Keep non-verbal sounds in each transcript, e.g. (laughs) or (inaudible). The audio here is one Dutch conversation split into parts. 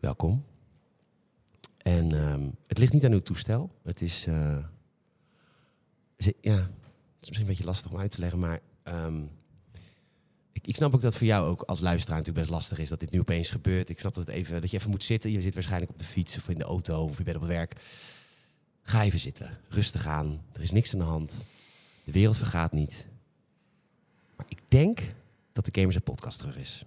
welkom. En ehm, het ligt niet aan uw toestel. Het is, eh, ja, het is misschien een beetje lastig om uit te leggen, maar ehm, ik, ik snap ook dat voor jou ook als luisteraar natuurlijk best lastig is dat dit nu opeens gebeurt. Ik snap dat, het even, dat je even moet zitten. Je zit waarschijnlijk op de fiets of in de auto of je bent op het werk. Ga even zitten, rustig aan. Er is niks aan de hand. De wereld vergaat niet. Ik denk dat de Gamers Podcast terug is.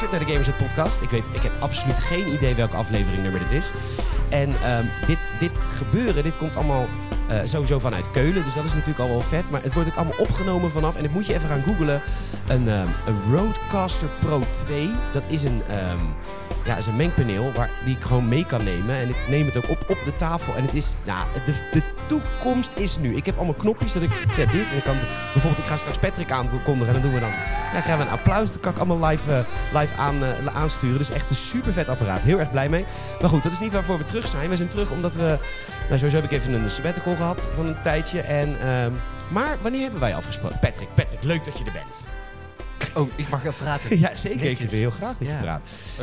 Luistert naar de Gamers Podcast. Ik weet, ik heb absoluut geen idee welke aflevering nummer dit is. En ehm, dit, dit gebeuren, dit komt allemaal eh, sowieso vanuit Keulen, dus dat is natuurlijk al wel vet. Maar het wordt ook allemaal opgenomen vanaf, en dat moet je even gaan googlen, een, ehm, een Rodecaster Pro 2. Dat is een, ehm, ja, is een mengpaneel waar, die ik gewoon mee kan nemen. En ik neem het ook op op de tafel. En het is, nou, de, de toekomst is nu. Ik heb allemaal knopjes dat ik, ja, dit. En ik kan, bijvoorbeeld, ik ga straks Patrick aankondigen en dan doen we dan ja, krijgen we een applaus. Dat kan ik allemaal live, eh, live aan, eh, aansturen. Dus echt een super vet apparaat. Heel erg blij mee. Maar goed, dat is niet waarvoor we terug zijn. We zijn terug omdat we... Nou, sowieso heb ik even een sabbatical gehad van een tijdje. En, ehm, maar wanneer hebben wij afgesproken? Patrick, Patrick, leuk dat je er bent. Oh, ik mag wel praten. (laughs) ja, zeker. Ik wil heel graag dat je praat.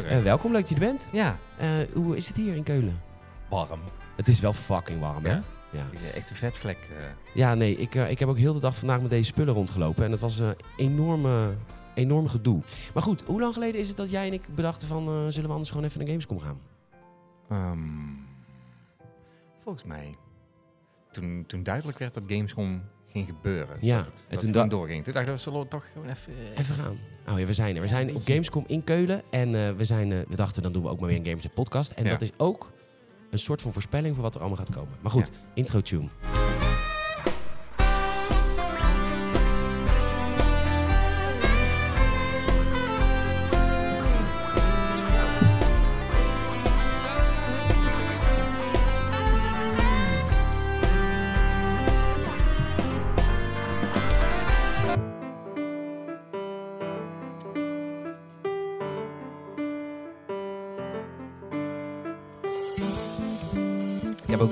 Eh, welkom, leuk dat je er bent. ja, Eh, hoe is het hier in Keulen? warm. Het is wel fucking warm, hè? Ja? Echt een vetvlek. eh. Ja, nee, ik, ik heb ook heel de dag vandaag met deze spullen rondgelopen. En het was een enorme, enorm gedoe. Maar goed, hoe lang geleden is het dat jij en ik bedachten van... zullen we anders gewoon even naar Gamescom gaan? Ehm, volgens mij, toen, toen duidelijk werd dat Gamescom ging gebeuren. Ja, dat het, en dat toen het da- gewoon doorging. Toen dachten we, zullen we toch gewoon even... eh, Even gaan. Oh ja, we zijn er. We zijn op. Gamescom in Keulen. En eh, we, zijn, eh, we dachten, dan doen we ook maar weer een Gamers podcast. En Ja. dat is ook een soort van voorspelling voor wat er allemaal gaat komen. Maar goed, intro tune.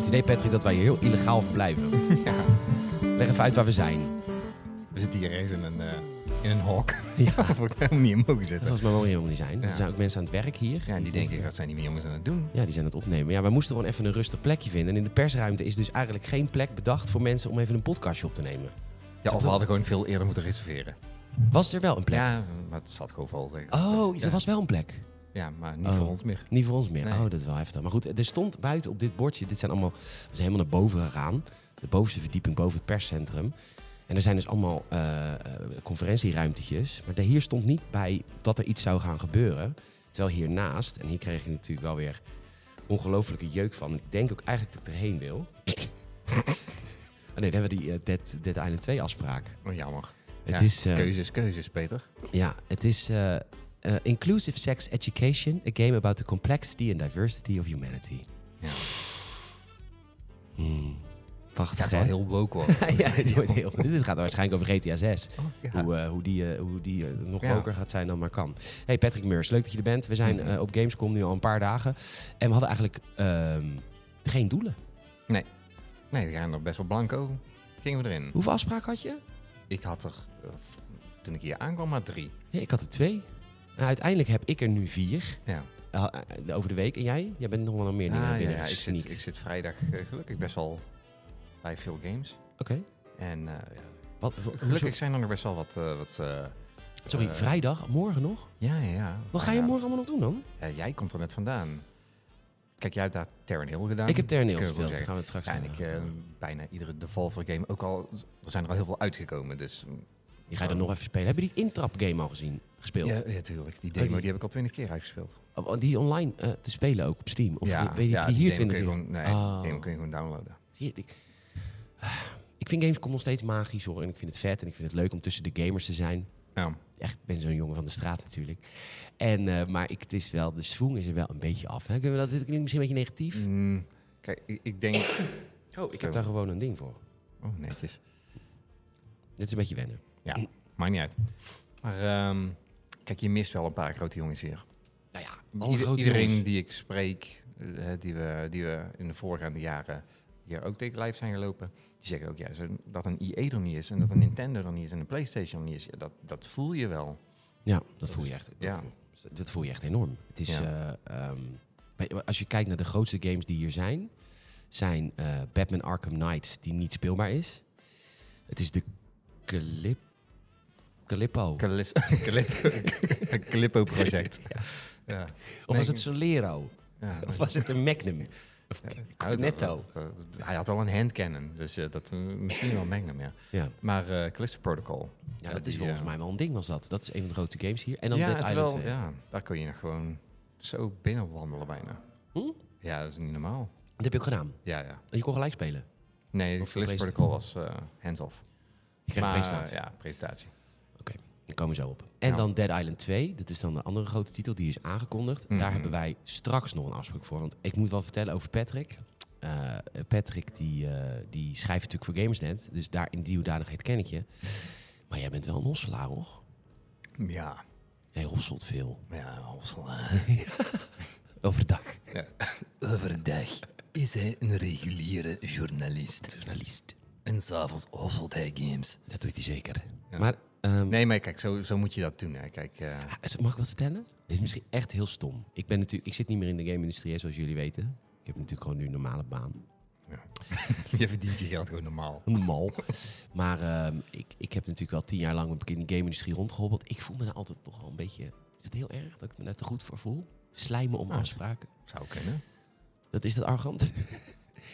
Idee, Patrick, dat wij hier heel illegaal verblijven. (laughs) ja. Leg even uit waar we zijn. We zitten hier ergens in een, eh, in een hok. Ja, (laughs) Waar we helemaal niet in mogen dat zitten. was maar wel helemaal niet zijn. Er zijn ook mensen aan het werk hier. Ja, die denken, wat zijn die jongens aan het doen? Ja, die zijn aan het opnemen. Ja, wij moesten gewoon even een rustig plekje vinden. En in de persruimte is dus eigenlijk geen plek bedacht voor mensen om even een podcastje op te nemen. Ja, of we hadden gewoon veel eerder moeten reserveren. Was er wel een plek? Ja, maar het zat gewoon vol. Tegen. Oh, er was wel een plek. Ja, maar niet Oh. voor ons meer. Niet voor ons meer. Nee. Oh, dat is wel heftig. Maar goed, er stond buiten op dit bordje, dit zijn allemaal, we zijn helemaal naar boven gegaan. De bovenste verdieping boven het perscentrum. En er zijn dus allemaal eh, conferentieruimtetjes. Maar hier stond niet bij dat er iets zou gaan gebeuren. Terwijl hiernaast, en hier kreeg je natuurlijk wel weer ongelofelijke jeuk van. Ik denk ook eigenlijk dat ik erheen wil. (laughs) Oh nee, dan hebben we die eh, Dead, Dead Island 2 afspraak. Oh, jammer. Het Ja, is, Keuzes, keuzes, Peter. ja, het is eh, Inclusive Sex Education, a game about the complexity and diversity of humanity. Ja. Hmm. Prachtig, gaat wel heel woke worden. (laughs) ja, dit, wordt heel, dit gaat waarschijnlijk over GTA 6. Oh, ja. Hoe, eh, hoe die, eh, hoe die nog Ja. woker gaat zijn dan maar kan. Hey Patrick Meurs, leuk dat je er bent. We zijn op Gamescom nu al een paar dagen. En we hadden eigenlijk ehm, geen doelen. Nee, we gaan er best wel blanco. Gingen we erin. Hoeveel afspraken had je? Ik had er, toen ik hier aankwam, maar drie. Ja, ik had er twee. Nou, uiteindelijk heb ik er nu vier Ja, eh, eh, over de week. En jij? Jij bent nog wel meer dingen Ah, binnen ja, ik, zit, ik zit vrijdag eh, gelukkig best wel bij veel games. Oké. En eh, ja, Wat, wat- gelukkig zijn er nog best wel wat... wat Sorry, vrijdag? Morgen nog? Ja, ja, ja. Wat ga je morgen allemaal nog doen dan? jij komt er net vandaan. Kijk, jij hebt daar Terran Hill gedaan. ik heb je wel gespeeld. Gaan we het straks Ja, en ik, bijna iedere Devolver game, ook al, er zijn er al heel veel uitgekomen, dus... Die ga je dan nog even spelen. Heb je die intrap game al gezien? Gespeeld? Ja, ja, tuurlijk. Die demo die- die heb ik al twintig keer uitgespeeld. Oh, die online eh, te spelen ook op Steam? Of ja, weet je, ja, die hier demo 20 kun je uur? gewoon, nee, Oh. die demo kun je gewoon downloaden. Je, ik, ik vind Gamescom nog steeds magisch hoor. En ik vind het vet en ik vind het leuk om tussen de gamers te zijn. Ja. Echt, ik ben zo'n jongen van de straat natuurlijk. En, eh, maar ik, het is wel, de swoon is er wel een beetje af. Hè? Kunnen we dat, dit klinkt misschien een beetje negatief. Mm, kijk, ik, ik denk... Oh, ik heb daar gewoon een ding voor. Oh, netjes. Dit is een beetje wennen. Ja. maakt niet uit. Maar ehm, kijk, je mist wel een paar grote jongens hier. Nou ja, alle Ieder- grote iedereen jongens. die ik spreek, eh, die, we, die we in de voorgaande jaren hier ook tegen live zijn gelopen, die zeggen ook ja, zo- dat een EA er niet is en dat een Nintendo er niet is en een PlayStation er niet is. Ja, dat, dat voel je wel. Ja, dat voel je echt. Ja. Dat voel je echt enorm. Het is, Ja. eh, ehm, als je kijkt naar de grootste games die hier zijn, zijn eh, Batman Arkham Knights, die niet speelbaar is. Het is de Calip Calippo. Calis- (laughs) Calippo, Calippo project. (laughs) ja. of was het Solero? Ja, Of was het een Magnum? Of Ja, dat- hij had wel een handcannon, dus eh, dat, eh, misschien wel Magnum, ja. Ja, Maar Callisto Protocol. ja dat is volgens mij wel een ding als dat. Dat is een van de grootste games hier. En dan Dead het Island wel, 2. ja, daar kun je nog gewoon zo binnenwandelen bijna. Hm? Ja, dat is niet normaal. Dat heb je ook gedaan. Ja, ja. En je kon gelijk spelen. Nee, Callisto. Protocol was hands-off. Je een Maar, presentatie. Ja, presentatie. Komen we zo op. En Ja. dan Dead Island 2. Dat is dan de andere grote titel. Die is aangekondigd. Mhm. Daar hebben wij straks nog een afspraak voor. Want ik moet wel vertellen over Patrick. Eh, Patrick die, eh, die schrijft natuurlijk voor Gamersnet. Dus daar in die hoedanigheid ken ik je. Maar jij bent wel een hosselaar, hoor. Ja, Jij hosselt veel. ja, hossel. (laughs) Overdag. Overdag is hij een reguliere journalist. Journalist. En s'avonds hosselt hij games. Dat doet hij zeker. Ja. Maar, ehm, Nee, maar kijk, zo, zo moet je dat doen. Hè. Kijk, eh, ah, mag ik wat vertellen? Het is misschien echt heel stom. Ik, ben natuurlijk, ik zit niet meer in de game-industrie, zoals jullie weten. Ik heb natuurlijk gewoon nu een normale baan. (laughs) je verdient je geld gewoon normaal. Normaal. maar ehm, ik, ik heb natuurlijk wel tien jaar lang in de game-industrie rondgehobbeld. Ik voel me nou altijd toch wel een beetje... Is het heel erg dat ik me daar te goed voor voel? Slijmen om Ah. afspraken. Zou kunnen. Dat is dat arrogant. (laughs)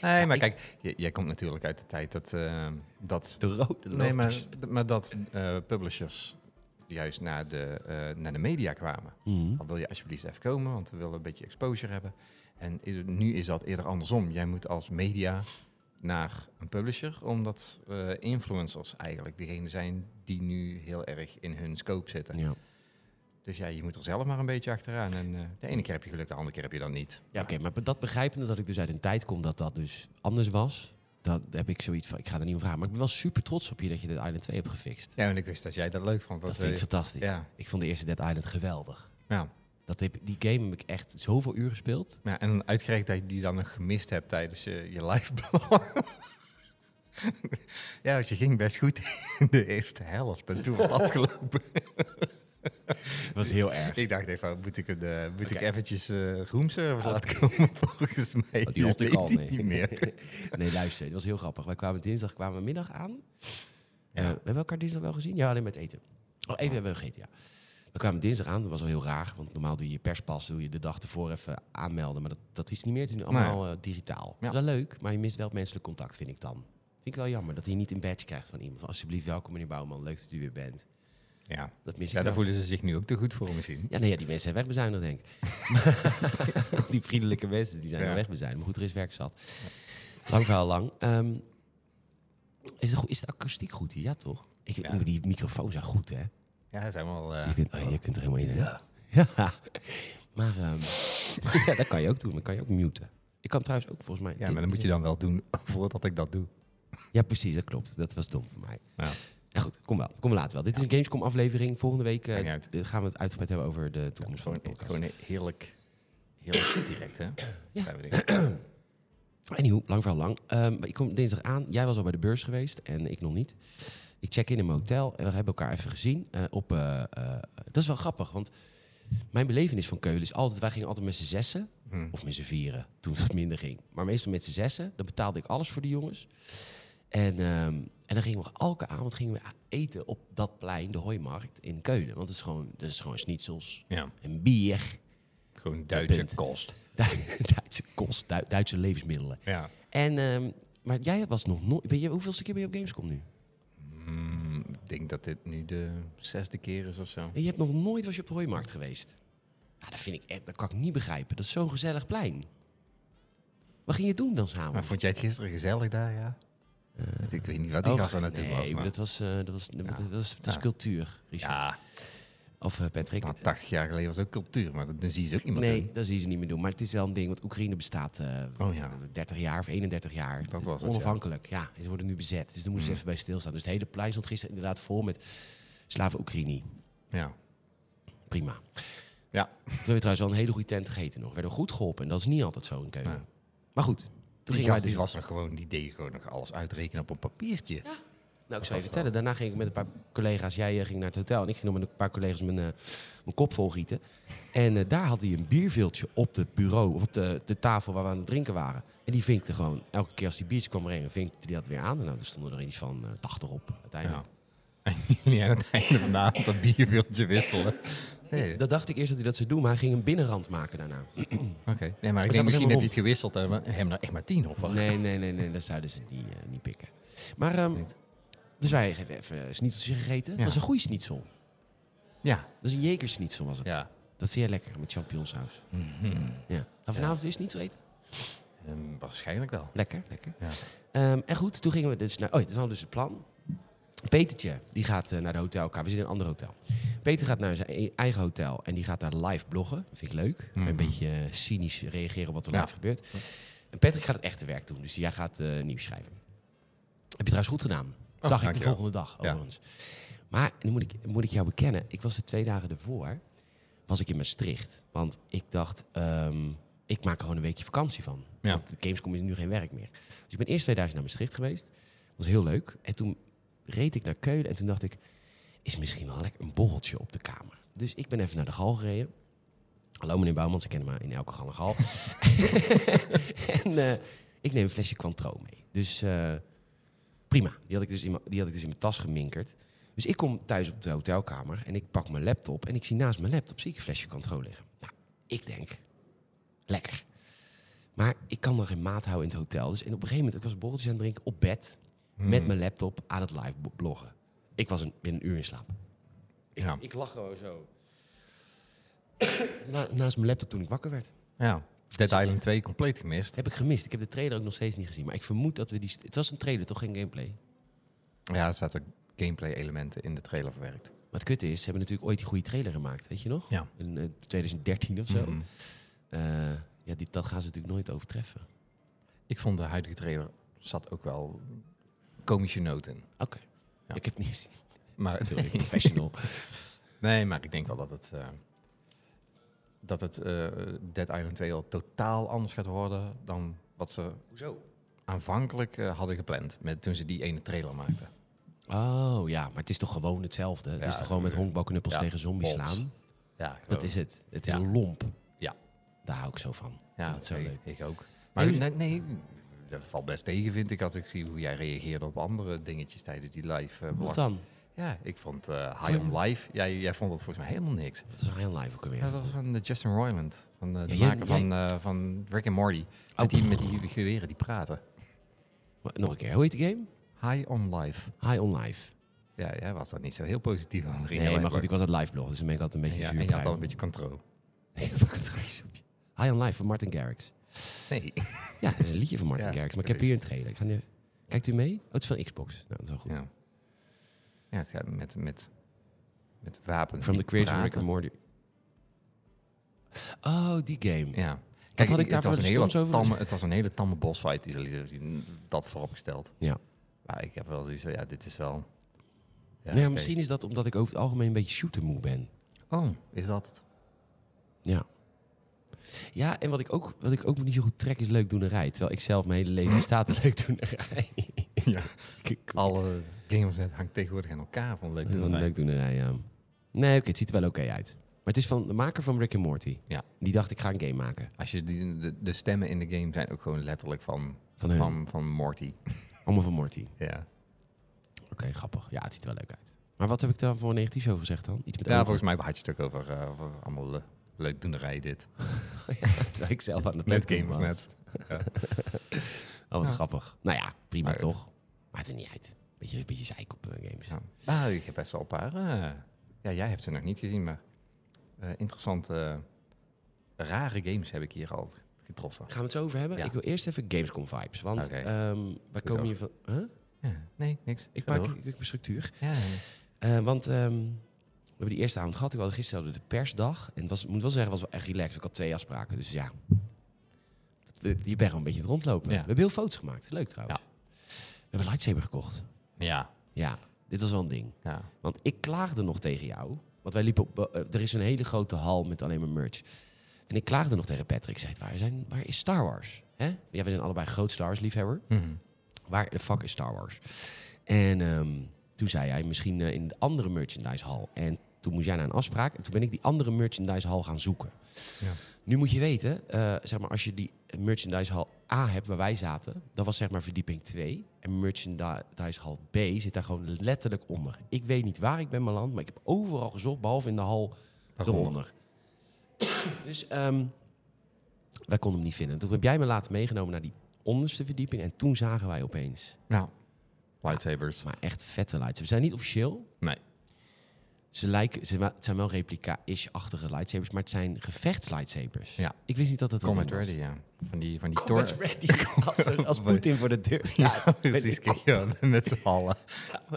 Nee, maar ik- kijk, j- jij komt natuurlijk uit de tijd dat... eh, dat De rode nee, maar, maar dat eh, publishers juist naar de, eh, naar de media kwamen. Dan wil je alsjeblieft even komen, want we willen een beetje exposure hebben. En i- nu is dat eerder andersom. Jij moet als media naar een publisher, omdat eh, influencers eigenlijk degene zijn die nu heel erg in hun scope zitten. Ja, Dus ja, je moet er zelf maar een beetje achteraan. En eh, de ene keer heb je geluk, de andere keer heb je dan niet. ja oké. maar dat begrijpende dat ik dus uit een tijd kom dat dat dus anders was... Dat heb ik zoiets van, ik ga er niet om vragen. Maar ik ben wel super trots op je dat je Dead Island 2 hebt gefixt. Ja, en ik wist dat jij dat leuk vond. Dat Dat vind ik eh, fantastisch. ja. Ik vond de eerste Dead Island geweldig. ja. Dat heb, die game heb ik echt zoveel uur gespeeld. ja, en uitgerekend dat je die dan nog gemist hebt tijdens je, je live blog. (laughs) ja, want je ging best goed in de eerste helft. En toen was het afgelopen. (laughs) (laughs) Dat was heel erg. Ik dacht even, moet ik, een, eh, moet ik eventjes eh roomservice laten komen? (laughs) Volgens mij Oh, die had ik al, nee. niet meer. (laughs) Nee, luister, het was heel grappig. Wij kwamen dinsdag kwamen middag aan. Ja. Eh, we hebben elkaar dinsdag wel gezien? Ja, alleen met eten. Oh, even hebben we gegeten, ja. We kwamen dinsdag aan, dat was al heel raar. Want normaal doe je je perspas, doe je de dag ervoor even aanmelden. Maar dat, dat is niet meer, het is nu allemaal digitaal. Ja. Dat is wel leuk, maar je mist wel het menselijk contact, vind ik dan. Vind ik wel jammer, dat je niet een badge krijgt van iemand. Alsjeblieft, welkom meneer Bouwman, leuk dat u weer bent. Ja, Dat mis ik ja daar voelen ze zich nu ook te goed voor misschien. Ja, nee, ja, die mensen zijn wegbezuinigd, denk ik. (laughs) die vriendelijke mensen, die zijn Ja. wegbezuinigd. Maar goed, er is werk zat. Lang verhaal lang. Ehm, is, de, is de akoestiek goed hier? Ja, toch? Ik, Ja. Die microfoons zijn goed, hè? Ja, zijn wel... eh, Je kunt, oh, je kunt er helemaal in, hè? Ja. (laughs) Ja. Maar ehm, (laughs) ja, dat kan je ook doen. Dan kan je ook muten. Ik kan trouwens ook volgens mij... ja, maar dat moet je dan wel doen voordat ik dat doe. Ja, precies, dat klopt. Dat was dom van mij. Ja. Ja, goed, kom wel. Kom later wel. Dit is een Gamescom-aflevering. Volgende week d- gaan we het uitgebreid hebben over de toekomst van de podcast. gewoon heerlijk, heerlijk (coughs) direct, hè? Ja. (clears throat) Anywho, lang verhaal lang. Ehm, ik kom dinsdag aan. Jij was al bij de beurs geweest en ik nog niet. Ik check in in mijn hotel en we hebben elkaar even gezien. eh, op, eh, dat is wel grappig, want mijn belevenis van Keulen is altijd... Wij gingen altijd met z'n zessen, Hm. of met z'n vieren, toen het (laughs) minder ging. Maar meestal met z'n zessen. Dan betaalde ik alles voor de jongens. En, ehm, en dan gingen we elke avond gingen we eten op dat plein, de Hooimarkt in Keulen. Want het is gewoon, dat is gewoon schnitzels Ja, en bier. gewoon Duitse kost. (laughs) Duitse kost, Du- Duitse levensmiddelen. Ja. En, ehm, maar jij was nog nooit... Ben je, hoeveelste keer ben je op Gamescom nu? Mm, ik denk dat dit nu de zesde keer is of zo. En je hebt nog nooit was je op de Hooimarkt geweest. Ja, dat vind ik echt... Dat kan ik niet begrijpen. Dat is zo'n gezellig plein. Wat ging je doen dan samen? Maar vond jij het gisteren gezellig daar, ja? Eh, ik weet niet wat die oh, gast aan het doen nee, was, maar dat was, eh, dat was, dat, Ja. dat was, dat is Ja. cultuur, Richard. Ja, Of eh, Patrick. nou, 80 jaar geleden was ook cultuur, maar dat, dan zie je ze ook iemand nee, doen. dat zie je ze niet meer doen. Maar het is wel een ding, want Oekraïne bestaat Oh ja. 30 jaar of 31 jaar. Dat was het, Onafhankelijk, ja. Ze worden nu bezet. Dus daar moeten ze Mm. even bij stilstaan. Dus het hele plein stond gisteren inderdaad vol met Slava Oekraïne. Ja. Prima. Ja. Toen hebben we trouwens wel een hele goede tent gegeten nog. We werden goed geholpen en dat is niet altijd zo in Keulen. Ja. Maar goed. Toen Die gast die dus- was er gewoon, die deed gewoon nog alles uitrekenen op een papiertje. Nou, ik zou je vertellen. Daarna ging ik met een paar collega's. Jij eh, ging naar het hotel en ik ging nog met een paar collega's mijn, eh, mijn kop volgieten. En eh, daar had hij een bierviltje op het bureau, of op de, de tafel waar we aan het drinken waren. En die vinkte gewoon, elke keer als die biertje kwam brengen, vinkte hij dat weer aan. En nou, er stonden er iets van eh 80 op uiteindelijk. Ja. (laughs) En jullie aan het einde van de avond dat bierviltje wisselen. Nee, Dat dacht ik eerst dat hij dat zou doen, maar hij ging een binnenrand maken daarna. (clears throat) oké. Nee, maar ik denk, misschien heb je het gewisseld en hebben er echt maar tien op. Nee, (laughs) nee, nee, nee, dat zouden ze niet, eh, niet pikken. Maar, ehm, dus wij hebben even schnitzeltje gegeten. Dat Ja. was een goede schnitzel. Ja. Dat is een jekerschnitzel was het. Ja. Dat vind jij lekker met champignonsaus. Mhm. Ja. Gaan vanavond weer schnitzel eten? Ehm, waarschijnlijk wel. Lekker, lekker. Ja. Ehm, en goed, toen gingen we dus naar... Oh, ja, dat was dus het plan. Petertje, die gaat eh, naar de hotelkamer. We zitten in een ander hotel. Peter gaat naar zijn e- eigen hotel en die gaat daar live bloggen. Dat vind ik leuk. Mhm. Een beetje eh, cynisch reageren op wat er Ja. live gebeurt. En Patrick gaat het echte werk doen. Dus jij gaat eh, nieuws schrijven. Heb je trouwens goed gedaan. Oh, Zag ik de volgende dag, Ja. overigens. Maar, nu moet ik, moet ik jou bekennen. Ik was de twee dagen ervoor, was ik in Maastricht. Want ik dacht, ehm, ik maak er gewoon een weekje vakantie van. Ja. Want de Gamescom is nu geen werk meer. Dus ik ben eerst twee dagen naar Maastricht geweest. Dat was heel leuk. En toen reed ik naar Keulen en toen dacht ik, is misschien wel lekker een borreltje op de kamer. Dus ik ben even naar de gal gereden. Hallo meneer Bouwman, ze kennen me in elke gal een gal. (laughs) en eh, ik neem een flesje Cointreau mee. Dus eh, prima. Die had, ik dus in mijn- die had ik dus in mijn tas geminkerd. Dus ik kom thuis op de hotelkamer en ik pak mijn laptop. En ik zie naast mijn laptop zie ik een flesje Cointreau liggen. Nou, ik denk, lekker. Maar ik kan nog geen maat houden in het hotel. Dus en op een gegeven moment, ik was een borreltje aan het drinken op bed. Met Mhm. mijn laptop aan het live bloggen. Ik was een, binnen een uur in slaap. Ik, Ja. ik lag gewoon zo. (coughs) Na- naast mijn laptop toen ik wakker werd. Ja. Dead Island 2 compleet gemist. Heb ik gemist. Ik heb de trailer ook nog steeds niet gezien. Maar ik vermoed dat we die... Het was een trailer, toch geen gameplay? Ja, er zaten gameplay elementen in de trailer verwerkt. Wat kut is, ze hebben natuurlijk ooit die goede trailer gemaakt. Weet je nog? Ja. In eh, 2013 of zo. Mhm. Eh, ja, die, dat gaan ze natuurlijk nooit overtreffen. Ik vond de huidige trailer zat ook wel komische noten. Oké. Ja. Ik heb het niet gezien. Maar Sorry, (laughs) professional. Nee, maar ik denk wel dat het, eh, dat het eh, Dead Island 2 al totaal anders gaat worden dan wat ze Hoezo? aanvankelijk eh, hadden gepland met, toen ze die ene trailer maakten. Oh ja, maar het is toch gewoon hetzelfde? het is toch gewoon met honkbalknuppels ja, tegen zombies bots. slaan? Ja, Dat is het. Het is Ja. lomp. Ja. Daar hou ik zo van. Ja, dat is zo ik, leuk. ik ook. Maar Nee, nee, nee, dat valt best tegen, vind ik, als ik zie hoe jij reageerde op andere dingetjes tijdens die live. eh, Wat dan? Ja, ik vond eh High on Life, jij, jij vond dat volgens mij helemaal niks. Wat is High on Live ook alweer? Ja, dat was van de Justin Roiland, van de, de jij- maker van, eh, van Rick and Morty. Met, die, met die geweren die praten. Wat- Nog een keer, hoe heet die game? High on Life. High on Life. Ja, jij was daar niet zo heel positief. Ging Nee, maar goed, ik was het live blog, dus dan ben ik altijd een En beetje ja, zuur. en je had al een beetje controle. (laughs) High on Life van Martin Garrix. Nee. (laughs) Ja, dat is een liedje van Martin Ja, Garrix, maar ik heb hier een trailer. Ik ga nu... Kijkt u mee? Oh, het is van Xbox. Nou, dat is wel goed. Ja. ja, het gaat met, met, met wapens. From die the creator Rick and Morty. Oh, die game. Ja. had ik het, daarvoor was een hele over tamme, het was een hele tamme bossfight, die, ze lieten dat vooropgesteld. Ja. Maar ik heb wel zoiets van, ja, dit is wel... Ja, nee, oké. misschien is dat omdat ik over het algemeen een beetje shootermoe ben. Oh, is dat het? Ja. Ja, en wat ik ook, wat ik ook niet zo goed trek is leukdoenerij. Terwijl ik zelf mijn hele leven staat in leukdoenerij. (laughs) Ja. Alle games net hangt tegenwoordig aan elkaar van leuk doen. leukdoenerij, ja. Nee, oké, het ziet er wel oké uit. Maar het is van de maker van Rick and Morty. Ja. Die dacht, ik ga een game maken. Als je die, de, de stemmen in de game zijn ook gewoon letterlijk van, Van hun. van, van Morty. (laughs) Allemaal van Morty. Ja. Oké, grappig. Ja, het ziet er wel leuk uit. Maar wat heb ik daar voor negatief over gezegd dan? Iets met ja, ogen? volgens mij had je het ook over, eh, over allemaal le leukdoenerij dit. (laughs) ja, terwijl ik zelf aan het Net leuk gamers was. net. (laughs) Oh, wat Ja. grappig. Nou ja, prima toch? Maakt er niet uit. Beetje, beetje zeik op eh, games. Ja. Ah, ik heb best wel een paar. eh, ja, jij hebt ze nog niet gezien, maar eh, interessante, rare games heb ik hier al getroffen. Gaan we het zo over hebben? Ja. Ik wil eerst even Gamescom vibes. Want Oké. ehm wij komen hier van... Huh? Ja, nee, niks. Ik maak door. ik, ik mijn structuur. Ja, want ehm, hebben die eerste avond gehad. Ik had gisteren de persdag. En het was, moet wel zeggen, was wel echt relaxed. Ik had twee afspraken. Dus ja, je bent gewoon een beetje het rondlopen. Ja. We hebben heel foto's gemaakt. Leuk trouwens. We hebben lightsaber gekocht. ja. Ja, Dit was wel een ding. Ja. Want ik klaagde nog tegen jou. Want wij liepen op... eh, er is een hele grote hal met alleen maar merch. En ik klaagde nog tegen Patrick. Ik zei, waar, zijn, waar is Star Wars? Hè? Ja, we zijn allebei groot Star Wars liefhebber. Mhm. Waar de fuck is Star Wars? En ehm, toen zei hij, misschien eh, in de andere merchandise hal. En toen moest jij naar een afspraak. En toen ben ik die andere merchandise hal gaan zoeken. Ja. Nu moet je weten, eh, zeg maar, als je die merchandise hal A hebt waar wij zaten, dat was zeg maar verdieping 2. En merchandise hal B zit daar gewoon letterlijk onder. Ik weet niet waar ik ben beland, maar ik heb overal gezocht, behalve in de hal eronder. dus ehm, wij konden hem niet vinden. Toen heb jij me later meegenomen naar die onderste verdieping en toen zagen wij opeens, Ja. Lightsabers. maar echt vette lightsabers. Ze zijn niet officieel. Nee. Ze lijken, ze, het zijn wel replica-ish-achtige lightsabers, maar het zijn gevechtslightsabers. Ja. Ik wist niet dat het een Combat ready, ja. Van die, van die Combat ready. (laughs) Als, er- als Poetin voor de deur staat. Ja, precies. ja, met z'n allen.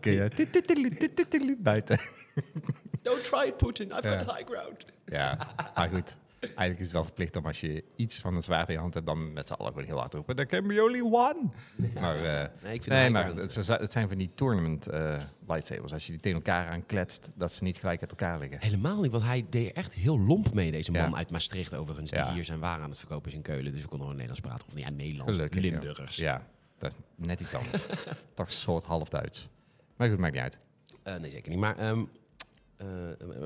(laughs) Tititili (laughs) buiten. Don't try it, Putin. I've got the high ground. Ja, maar goed. Eigenlijk is het wel verplicht om als je iets van een zwaard in je hand hebt, dan met z'n allen gewoon heel hard roepen. There can be only one. Maar, eh, Nee, ik vind nee, maar het, het zijn van die tournament eh, lightsabers. Als je die tegen elkaar aankletst, dat ze niet gelijk uit elkaar liggen. Helemaal niet, want hij deed echt heel lomp mee, deze man Ja. uit Maastricht overigens, die Ja. hier zijn waren aan het verkopen is in Keulen. Dus we konden gewoon Nederlands praten. Of niet, ja, Nederlands, Gelukkig. Limburgers. Ja, dat is net iets anders. (laughs) Toch een soort half Duits. Maar goed, maakt niet uit. Eh, nee, zeker niet. Maar ehm, eh,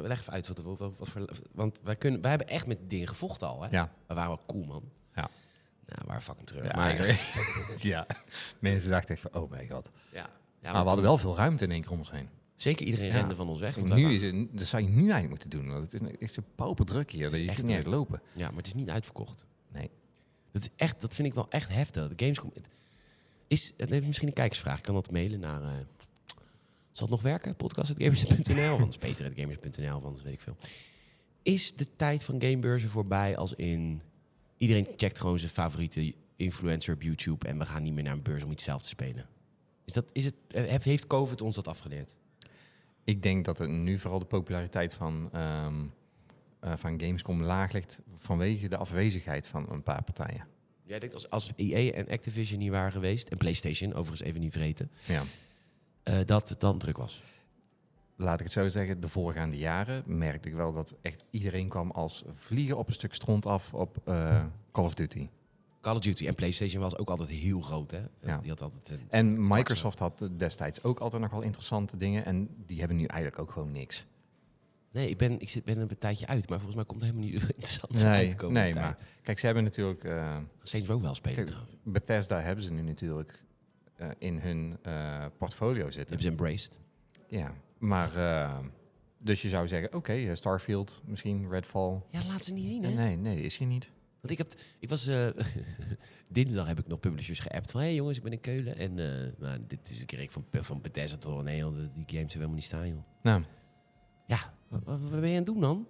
leg even uit wat, wat, wat, wat voor... Want wij, kunnen, wij hebben echt met dingen gevochten al, hè? Ja. We waren wel cool, man. Ja. Nou, waren fucking terug. Ja, maar, eigenlijk- (laughs) ja. Mensen dachten echt van, oh mijn god. ja. Ja, maar we hadden wel veel ruimte in één keer om ons heen. Zeker iedereen rende van ons weg. Want nu is het, dat zou je nu eigenlijk moeten doen. Want het is echt zo poperdruk hier. is Dat je echt kunt niet druk. uitlopen. Ja, maar het is niet uitverkocht. Nee. Dat, is echt, dat vind ik wel echt heftig. De Gamescom... Het is, het is misschien een kijkersvraag. Ik kan dat mailen naar... eh, zal het nog werken? Podcast.gamers.nl? Anders peter.gamers.nl, anders weet ik veel. Is de tijd van gamebeurzen voorbij als in... Iedereen checkt gewoon zijn favoriete influencer op YouTube... en we gaan niet meer naar een beurs om iets zelf te spelen? Is dat, is het, eh, heeft- COVID ons dat afgeleerd? Ik denk dat het nu vooral de populariteit van, eh, van Gamescom laag ligt vanwege de afwezigheid van een paar partijen. Jij denkt als, als EA en Activision niet waren geweest... en PlayStation, overigens even niet vergeten... Ja. Eh, dat het dan druk was. Laat ik het zo zeggen, de voorgaande jaren merkte ik wel dat echt iedereen kwam als vliegen op een stuk stront af op eh, Call of Duty. Call of Duty en PlayStation was ook altijd heel groot, hè? Ja. Die had altijd een... En Microsoft had destijds ook altijd nog wel interessante dingen en die hebben nu eigenlijk ook gewoon niks. Nee, ik ben, ik zit, ben er een tijdje uit, maar volgens mij komt er helemaal niet (laughs) interessant Nee, uit nee, tijd. maar kijk, ze hebben natuurlijk... eh, Saints Row wel spelen Kijk, trouwens. Bethesda hebben ze nu natuurlijk in hun eh, portfolio zitten. hebben ze embraced. Ja, maar eh, dus je zou zeggen, oké, eh, Starfield, misschien Redfall. Ja, laat ze niet zien, hè? Nee, nee, is hier niet. Want ik heb... t- Ik was... eh, (laughs) dinsdag heb ik nog publishers geappt van... Hé hey, jongens, ik ben in Keulen. En eh, nou, dit is een keer ik van, van Bethesda te horen. Nee joh, die games hebben helemaal niet staan, joh. Nou, Ja, wat, wat ben je aan het doen dan?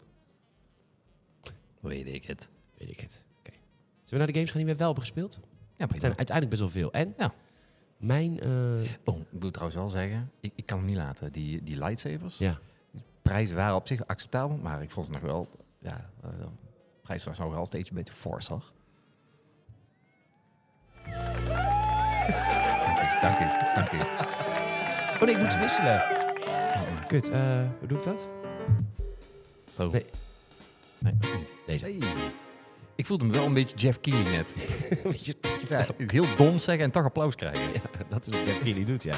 Weet ik het. Weet ik het. Oké. Zullen we naar de games gaan die we wel hebben gespeeld? ja, prima. uiteindelijk best wel veel. En Ja. Mijn... eh, Oh, ik moet trouwens wel zeggen, ik, ik kan hem niet laten. Die, die lightsabers, ja, prijzen waren op zich acceptabel, maar ik vond ze nog wel, ja, de prijs was nog wel steeds een beetje fors, hoor. Dank u, dank u. (laughs) Oh nee, ik moet wisselen. Kut, eh, hoe doe ik dat? Zo. Nee. Nee, ook niet. Deze. Ik voelde me wel een beetje Jeff Keighley net. (laughs) Beetje- Ja, heel dom zeggen en toch applaus krijgen. Ja, dat is wat Jeff Keighley doet, ja.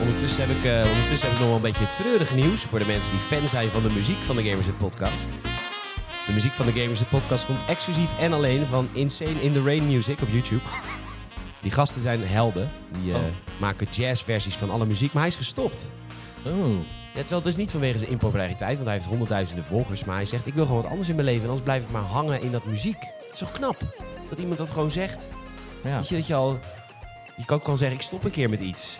Ondertussen heb, ik, eh, ondertussen heb ik nog wel een beetje treurig nieuws voor de mensen die fan zijn van de muziek van de Gamers Podcast. De muziek van de Gamers It Podcast komt exclusief en alleen van Insane in the Rain Music op YouTube. Die gasten zijn helden. Die eh, Oh. maken jazzversies van alle muziek, maar hij is gestopt. Oh. Ja, terwijl het is niet vanwege zijn impopulariteit, want hij heeft honderdduizenden volgers. Maar hij zegt, ik wil gewoon wat anders in mijn leven. En anders blijf ik maar hangen in dat muziek. Het is toch knap dat iemand dat gewoon zegt. Ja. Weet je, dat je al... Je kan ook gewoon zeggen, ik stop een keer met iets.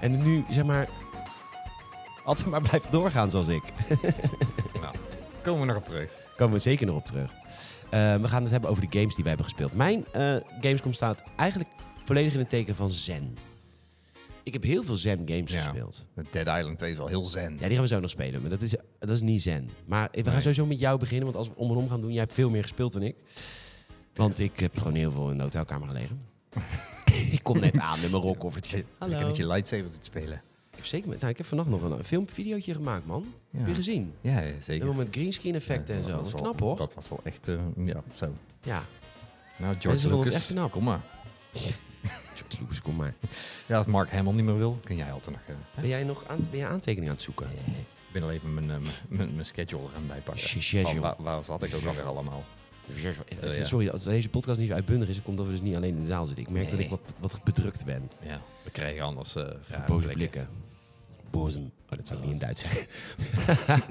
En nu, zeg maar... Altijd maar blijft doorgaan zoals ik. (laughs) Nou, komen we nog op terug. Komen we zeker nog op terug. Eh, we gaan het hebben over de games die wij hebben gespeeld. Mijn eh, Gamescom staat eigenlijk volledig in het teken van zen. Ik heb heel veel Zen games Ja. gespeeld. Dead Island 2 is wel heel zen. Ja, die gaan we zo nog spelen. Maar dat is, dat is niet zen. Maar we gaan Nee. sowieso met jou beginnen. Want als we om en om gaan doen, jij hebt veel meer gespeeld dan ik. Want ik heb gewoon heel veel in de hotelkamer gelegen. (laughs) ik kom net aan met mijn rockkoffertje. Je kan met je lightsaber zitten spelen. Ik heb zeker met, nou, ik heb vannacht nog een filmvideootje gemaakt, man. Ja, Heb je gezien? ja ja, zeker. Helemaal met greenscreen effecten Ja, en zo. dat was wel- knap, hoor. Dat was wel echt, eh, ja, zo. Ja. Nou, George Lucas, echt knap. kom maar. (laughs) George Lucas, kom maar. Ja, als Mark Hamill niet meer wil, kun jij altijd nog... hè? Ben jij nog aan, ben jij aantekeningen aan het zoeken? Ik ben al even mijn, eh, mijn, mijn, schedule gaan bijpakken. Schedule. Waar, waar zat ik ook (laughs) alweer allemaal? Eh, ja. Sorry, als deze podcast niet zo uitbundig is, dan komt dat we dus niet alleen in de zaal zitten. Ik merk dat ik wat, wat bedrukt ben. Ja, we krijgen anders eh rare Boze blikken. Boze. Oh, dat zou ik niet in Duits zeggen. (laughs)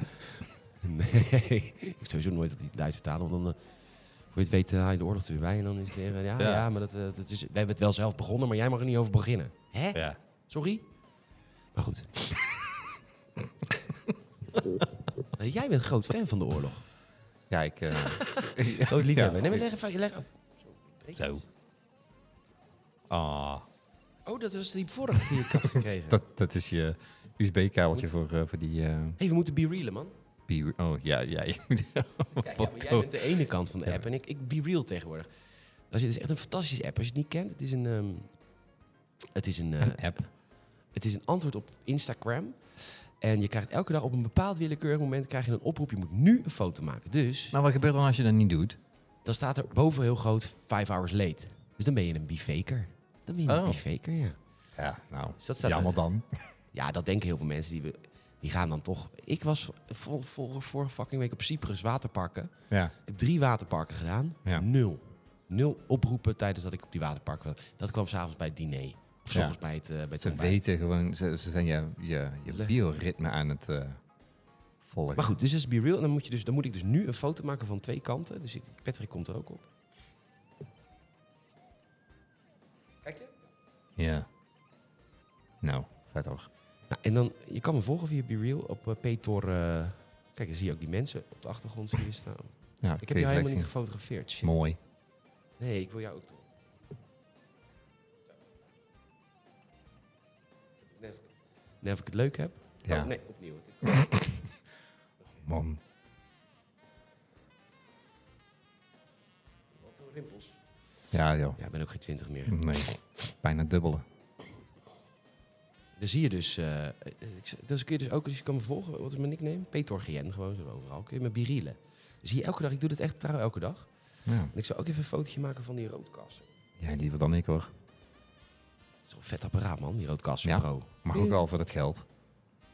nee, ik sowieso nooit dat die Duits vertalen, want dan... eh, voor je het weet, eh, haal je de oorlog er weer bij en dan is het weer... eh, ja, ja, Ja. maar dat, eh, dat is, wij hebben het wel zelf begonnen, maar jij mag er niet over beginnen. Hè? Ja. Sorry? Maar goed. (laughs) Eh, jij bent een groot fan van de oorlog. Ja, ik... eh, Groot (laughs) liefhebber. Ja. Nee, maar leg even... Leg, Zo. Ah, Oh, dat was die vorige die ik had (laughs) gekregen. dat, dat is je USB-kabeltje voor, eh, voor die... eh hey, we moeten be real, man. be- oh, ja, ja. je moet- Ja, ja, (laughs) maar jij bent de ene kant van de Ja. app en ik, ik be real tegenwoordig. Als je, het is echt een fantastische app. Als je het niet kent, het is een... ehm, het is een, eh, Een app. Het is een antwoord op Instagram. En je krijgt elke dag op een bepaald willekeurig moment krijg je een oproep. Je moet nu een foto maken. Dus Maar wat gebeurt dan als je dat niet doet? dan staat er boven heel groot 5 hours late. Dus dan ben je een befaker. Dan ben je een Oh. befaker, ja. Ja, nou, Dus dat staat jammer er- dan. (laughs) Ja, dat denken heel veel mensen. Die, we- die gaan dan toch... Ik was vol, vorige fucking week op Cyprus waterparken. Ja. Ik heb drie waterparken gedaan. Ja. Nul. Nul oproepen tijdens dat ik op die waterparken was. Dat kwam s'avonds bij het diner. Of Ja. soms bij het, eh bij het Ze ontbijt. weten gewoon, ze, ze zijn je, je, bioritme aan het eh, volgen. Maar goed, dus is be real. En dan moet, je dus, dan moet ik dus nu een foto maken van twee kanten. Dus ik, Patrick komt er ook op. Kijk je? Ja. Nou, vet hoor. Nou, en dan, je kan me volgen via Be Real op uh, Petor. kijk, dan zie je ook die mensen op de achtergrond zie je staan. Ja, Ik heb jou je helemaal niet zien. gefotografeerd. Shit. Mooi. Nee, ik wil jou ook toch. Net of ik het leuk heb. Ja. Oh, nee, opnieuw. (laughs) Man. Wat voor rimpels. Ja, joh. Ja, ik ben ook geen twintig meer. Nee. Bijna dubbele. Dan zie je dus, z- dus kun je dus ook, als je kan me volgen, wat is mijn nickname? Petor GN, gewoon zo overal. Kun je me birielen. Dan zie je elke dag, ik doe dit echt trouw elke dag. Ja. En ik zou ook even een fotootje maken van die roodkassen. ja, liever dan ik hoor. Dat is wel een vet apparaat, man, die roodkassen Ja. Pro. Maar ook al voor het geld.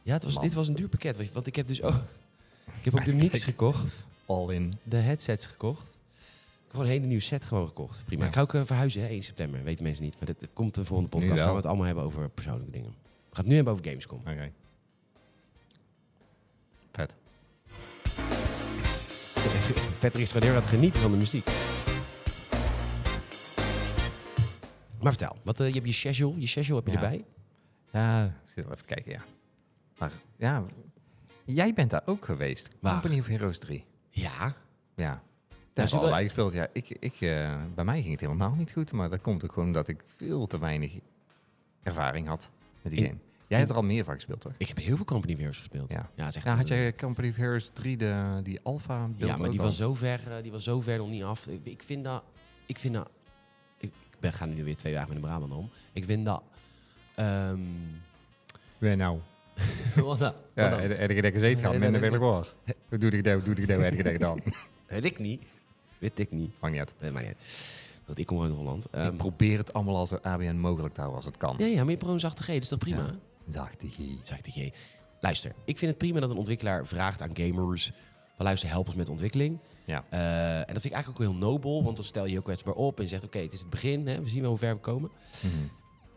Ja, het was, Man. dit was een duur pakket, weet je, want ik heb dus ook... (laughs) Ik heb ook de mix gekocht, All in. de headsets gekocht. Ik heb gewoon een hele nieuwe set gewoon gekocht. Prima. Ja. Ik ga ook eh, verhuizen, hè, 1 september. Weten mensen niet. Maar dit komt de volgende podcast. gaan we het allemaal hebben over persoonlijke dingen. We gaan het nu hebben over Gamescom. Oké. Vet. (laughs) Patrick aan het genieten van de muziek. Maar vertel, wat, eh, je hebt je schedule, je schedule heb je erbij? Ja, ik zit wel even te kijken, ja. Maar ja, jij bent daar ook geweest. Waar? Company of Heroes 3. Ja. Ja. Daar hebben we- allebei gespeeld. Ja, ik, ik, eh, bij mij ging het helemaal niet goed. Maar dat komt ook gewoon omdat ik veel te weinig ervaring had met die In- game. Jij hebt er al meer van gespeeld, toch? Ik heb heel veel Company of Heroes gespeeld. Ja. ja echt Ja, had jij Company of Heroes 3, de, die alpha Ja, maar die al? was, zo ver, eh, die was zo ver nog niet af. Ik, ik vind dat... Ik vind dat... Ik, ik ben, ga nu weer twee dagen met de Brabant om. Ik vind dat... ehm Ja, nou. wat dan? Ja, Wat dan? heb je dat gezeten gaan? Ben ik nee. hoor. Hoe doe ik dat? Hoe doe ik dat? Heb ik dat gedaan? Weet ik niet. Weet ik niet. Maakt niet uit. Maar niet. Want ik kom uit Holland. Ik Ehm, probeer het allemaal als ABN mogelijk te houden als het kan. ja, ja, maar je een zachte G. Dat is toch prima? Ja. Zachte G. Zachte G. Luister, ik vind het prima dat een ontwikkelaar vraagt aan gamers... Van luister, help ons met ontwikkeling. Ja. Eh, en dat vind ik eigenlijk ook heel nobel. Want dan stel je heel kwetsbaar op en je zegt... Oké, het is het begin. Hè, we zien wel hoe ver we komen. Mhm.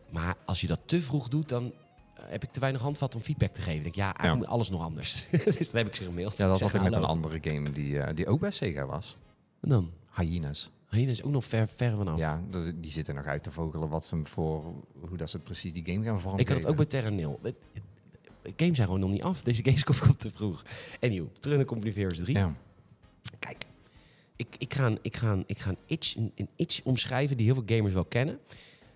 Maar als je dat te vroeg doet, dan heb ik te weinig handvat om feedback te geven. Ik denk, ja, eigenlijk Ja. moet alles nog anders. (laughs) dus dat heb ik ze gemaild. Ja, dat had ik met een andere game die, eh, die ook bij Sega was. En dan? Hyenas. Hier is ook nog ver, ver vanaf. Ja, die zitten nog uit te vogelen wat ze voor, hoe dat ze precies die game gaan vormen. ik had het ook bij Terra Nil. Games zijn gewoon nog niet af. Deze games (laughs) komt te vroeg. Anyway, terug naar Company Heroes 3. Ja. Kijk, ik, ik ga, een, ik ga, een, ik ga een, itch, een, een itch omschrijven die heel veel gamers wel kennen.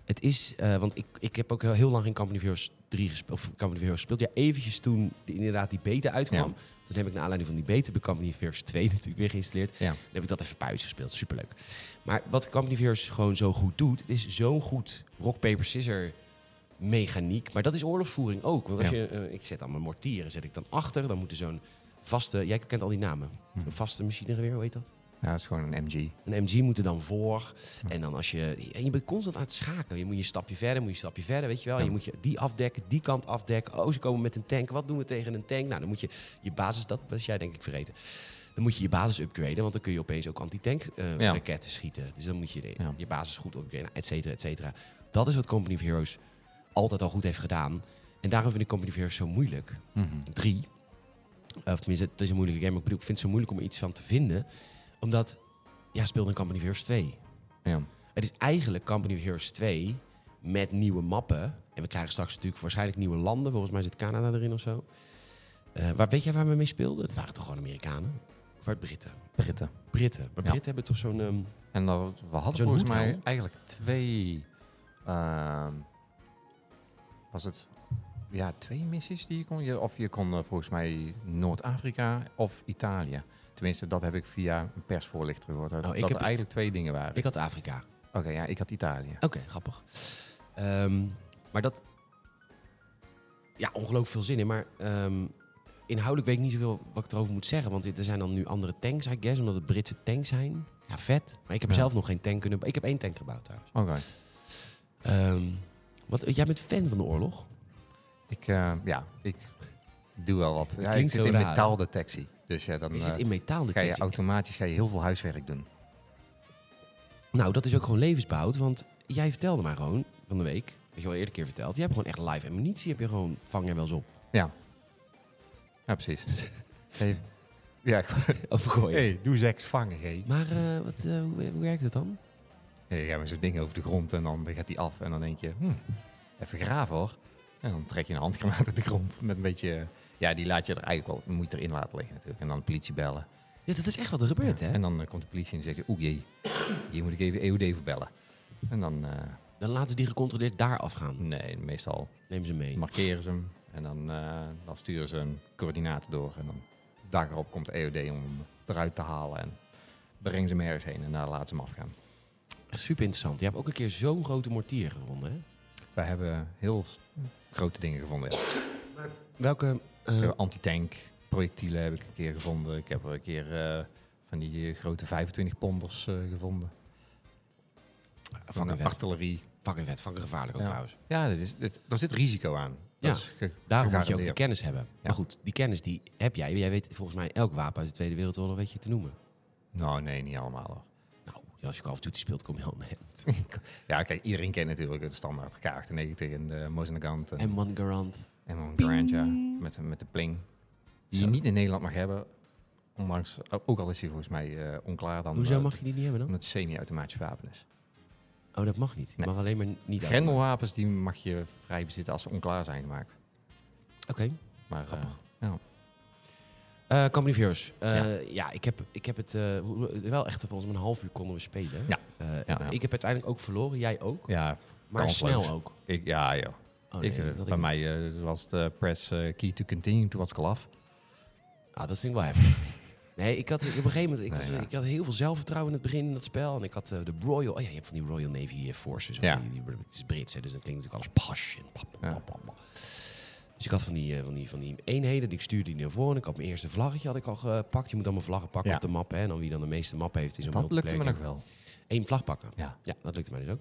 Het is, eh, want ik, ik heb ook heel, heel lang geen Company of Heroes 3 gespeeld, of Company of Heroes gespeeld. Ja, eventjes toen die, inderdaad die beta uitkwam. Ja. Toen heb ik naar aanleiding van die beta bij Company of Heroes 2 natuurlijk weer geïnstalleerd. Ja. Dan heb ik dat even buiten gespeeld. Superleuk. Maar wat Company of Heroes gewoon zo goed doet, het is zo'n goed rock, paper, scissor mechaniek. Maar dat is oorlogsvoering ook. Want als Ja. je, eh, ik zet dan mijn mortieren, zet ik dan achter. Dan moet er zo'n vaste, jij kent al die namen. Hm. Een vaste machinegeweer, hoe heet dat? Ja, het is gewoon een MG. Een MG moet er dan voor. Ja. En dan als je. En je bent constant aan het schakelen. Je moet je stapje verder, moet je stapje verder, weet je wel. En je moet je die afdekken, die kant afdekken. Oh, ze komen met een tank. Wat doen we tegen een tank? Nou, dan moet je je basis, dat was jij denk ik vergeten. Dan moet je je basis upgraden, want dan kun je opeens ook anti-tank eh, Ja. raketten schieten. Dus dan moet je de- je basis goed upgraden, et cetera, et cetera. Dat is wat Company of Heroes altijd al goed heeft gedaan. En daarom vind ik Company Heroes zo moeilijk. Mhm. Drie. Of tenminste, het is een moeilijke game. Maar ik bedoel, ik vind het zo moeilijk om er iets van te vinden. Omdat, ja, speelde een Company of Heroes 2. Ja. Het is eigenlijk Company of Heroes 2 met nieuwe mappen. En we krijgen straks natuurlijk waarschijnlijk nieuwe landen. Volgens mij zit Canada erin of zo. Eh, waar, weet jij waar we mee speelden? Het waren toch gewoon Amerikanen? Of uit Britten? Britten. Britten. Maar Ja. Britten hebben toch zo'n... ehm, En dan, we hadden volgens mij eigenlijk twee... ehm, was het... Ja, twee missies die je kon... Je, of je kon eh, volgens mij Noord-Afrika of Italië. Tenminste, dat heb ik via een persvoorlichter gehoord. Dat, Nou, ik dat heb- eigenlijk twee dingen waren. ik had Afrika. Oké, ja, ik had Italië. Oké, grappig. Ehm, maar dat... Ja, ongelooflijk veel zin in. Maar ehm, inhoudelijk weet ik niet zoveel wat ik erover moet zeggen. Want er zijn dan nu andere tanks, I guess. Omdat het Britse tanks zijn. Ja, vet. Maar ik heb Ja. zelf nog geen tank kunnen... Ik heb één tank gebouwd trouwens. Oké. Ehm, wat, jij bent fan van de oorlog? Ik, eh, ja, ik doe wel wat. Ja, ik klinkt zit in raar, metaaldetectie. Dus ja, dan Je eh, zit in metaal ga je automatisch ga je heel veel huiswerk doen. Nou, dat is ook gewoon levensbehoud. Want jij vertelde mij gewoon van de week... Weet je wel, eerder keer verteld. Je hebt gewoon echt live ammunitie. Heb je gewoon... Vang je wel eens op. Ja, precies. (laughs) hey, ja, (laughs) Overgooien. hey, doe seks vangen, hé. Maar eh, wat, eh, hoe, hoe werkt het dan? Ja, je met zo'n ding over de grond en dan gaat die af. En dan denk je, hm, even graven hoor. En dan trek je een handgranaat uit de grond met een beetje... Ja, die laat je er eigenlijk wel, moet je erin laten liggen natuurlijk. En dan de politie bellen. Ja, dat is echt wat er gebeurt, Ja, hè? En dan eh, komt de politie en zegt, oeh jee, hier moet ik even EOD voor bellen. En dan, eh, Dan laten ze die gecontroleerd daar afgaan. nee, meestal Neem ze mee. markeren ze hem. En dan, eh, dan sturen ze een coördinaten door. En dan dag erop komt de EOD om hem eruit te halen. En brengen ze hem ergens heen en daar laten ze hem afgaan. Echt super interessant. Je hebt ook een keer zo'n grote mortier gevonden, hè? Wij hebben heel grote dingen gevonden. Ja. Welke? We hebben Antitank projectielen heb ik een keer gevonden. Ik heb er een keer eh, van die eh, grote 25 ponders eh, gevonden. Van de artillerie. Fucking vet. Fucking gevaarlijk ook Ja. trouwens. Ja, dat is, dat, daar zit risico aan. Ja, Dat is ge- Daarom moet je ook gegarandeerd. kennis hebben. Ja. Maar goed, die kennis die heb jij. Jij weet volgens mij elk wapen uit de Tweede Wereldoorlog weet je te noemen. Nou, nee, niet allemaal hoor. Nou, als je Call of Duty speelt, kom je al net. (laughs) Ja, kijk, iedereen kent natuurlijk de standaard K98 en de Mosinagant. En, M1 Garand. en Grand, ja, met, met de pling. Die Zo. je niet in Nederland mag hebben. Ondanks, ook al is hij volgens mij eh, onklaar dan. Hoezo eh, mag je die niet hebben dan? Omdat het semi-automatisch wapen is. Oh, dat mag niet. Je Nee. mag alleen maar niet... Grendelwapens die mag je vrij bezitten als ze onklaar zijn gemaakt. Oké. Maar eh, Grappig. ja. Eh Company of Heroes. Eh, Ja. ja. ik heb, ik heb het eh, wel echt volgens mij een half uur konden we spelen. Ja. Ja, ja. Ik heb uiteindelijk ook verloren, jij ook. ja, maar snel ook. ik, ja, ja. Oh, nee, ik, dat bij mij was het eh, press key to continue, toen was ik al af. Ah, dat vind ik wel heftig. (laughs) Nee, ik had op een gegeven moment, ik, Nee, was, ik had heel veel zelfvertrouwen in het begin in dat spel. En ik had de Royal, oh ja, je hebt van die Royal Navy Forces. of Ja. Die, die, het is Brits, hè, dus dan klinkt natuurlijk alles pash en Dus ik had van die, eh, van, die, van die eenheden, die ik stuurde die naar voren. Ik had mijn eerste vlaggetje had ik al gepakt. Je moet dan mijn vlaggen pakken Ja. op de map. Hè, en dan wie dan de meeste map heeft is een Dat lukte me nog wel. Eén vlag pakken. Ja. Ja, dat lukte mij dus ook.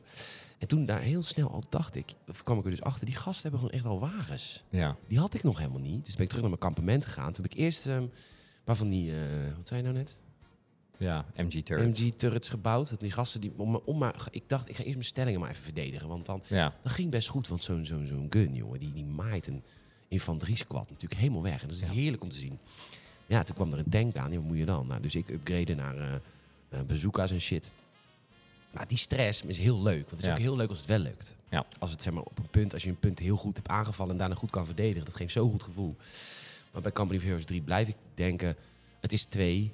En toen daar heel snel al dacht ik, of kwam ik er dus achter, die gasten hebben gewoon echt al wagens. Ja. Die had ik nog helemaal niet. Dus ben ik terug naar mijn kampement gegaan. Toen heb ik eerst ehm waar van die, eh, wat zei je nou net? Ja, MG turrets. MG-turrets gebouwd. Dat Die gasten die om, om maar, ik dacht, ik ga eerst mijn stellingen maar even verdedigen. Want dan, Ja, dat ging best goed. Want zo'n zo'n zo'n gun, jongen, die, die maait een infanterie-squad natuurlijk helemaal weg. En dat is Ja. heerlijk om te zien. Ja, toen kwam er een tank aan. Ja, wat moet je dan? Nou, dus ik upgrade naar eh eh, bazooka's en shit. Maar die stress is heel leuk. Want het is Ja. ook heel leuk als het wel lukt. Ja. Als het zeg maar op een punt, als je een punt heel goed hebt aangevallen en daarna goed kan verdedigen. Dat geeft zo'n goed gevoel. Maar bij Company of Heroes 3 blijf ik denken, het is twee.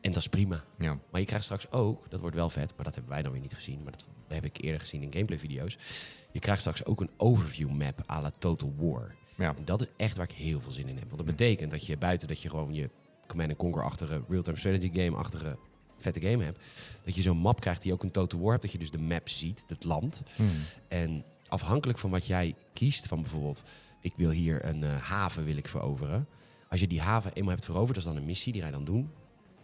En dat is prima. Ja. Maar je krijgt straks ook, dat wordt wel vet, maar dat hebben wij dan weer niet gezien. Maar dat heb ik eerder gezien in gameplay video's. Je krijgt straks ook een overview map à la Total War. Ja. En dat is echt waar ik heel veel zin in heb. Want dat betekent dat je buiten dat je gewoon je Command Conquer-achtige real-time strategy game-achtige vette game hebt. Dat je zo'n map krijgt die ook een Total War hebt. Dat je dus de map ziet, het land. Hmm. En afhankelijk van wat jij kiest, van bijvoorbeeld, ik wil hier een eh, haven wil ik veroveren. Als je die haven eenmaal hebt veroverd, dat is dan een missie, die ga je dan doen.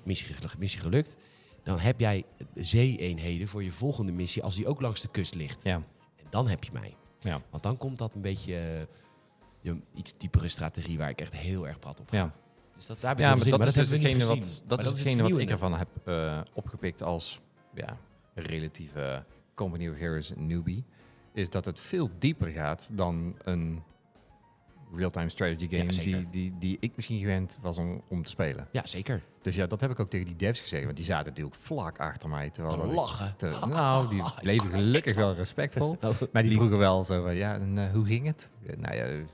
Missie, missie gelukt. Dan heb jij zee-eenheden voor je volgende missie, als die ook langs de kust ligt. Ja. En dan heb je mij. Ja. Want dan komt dat een beetje eh, je, iets diepere strategie waar ik echt heel erg prat op ga. Ja. Dus dat, daar ik Ja, maar dat is dus hetgene wat, dat is het hetgene wat ik ervan heb eh, opgepikt als ja, relatieve Company of Heroes newbie. Is dat het veel dieper gaat dan een real-time strategy game die, die, die ik misschien gewend was om, om te spelen. Ja, zeker. Dus ja, dat heb ik ook tegen die devs gezegd. Want die zaten natuurlijk vlak achter mij. Terwijl dat lachen. te- (laughs) nou, die (laughs) bleven gelukkig wel respectvol. (laughs) Maar die vroegen wel zo van, ja, en eh, hoe ging het? Nou ja,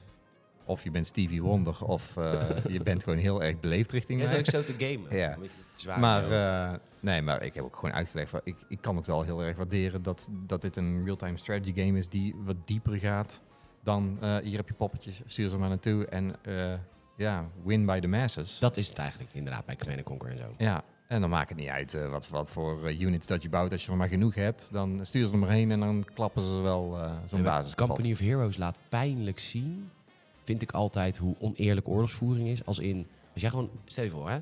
of je bent Stevie Wonder of eh, (laughs) je bent gewoon heel erg beleefd richting mij. is ook zo te gamen. Ja. Zwaar Maar, eh, nee, maar ik heb ook gewoon uitgelegd, van, ik, ik kan het wel heel erg waarderen dat, dat dit een real-time strategy game is die wat dieper gaat dan eh, hier heb je poppetjes, stuur ze maar naartoe en ja, win by the masses. dat is het eigenlijk inderdaad bij Command Conquer en zo. Ja, en dan maakt het niet uit wat, wat voor units dat je bouwt. Als je er maar genoeg hebt, dan stuur ze er maar heen en dan klappen ze wel zo'n basis. Company of Heroes laat pijnlijk zien, vind ik altijd, hoe oneerlijk oorlogsvoering is. Als in, als jij gewoon, stel je voor hè,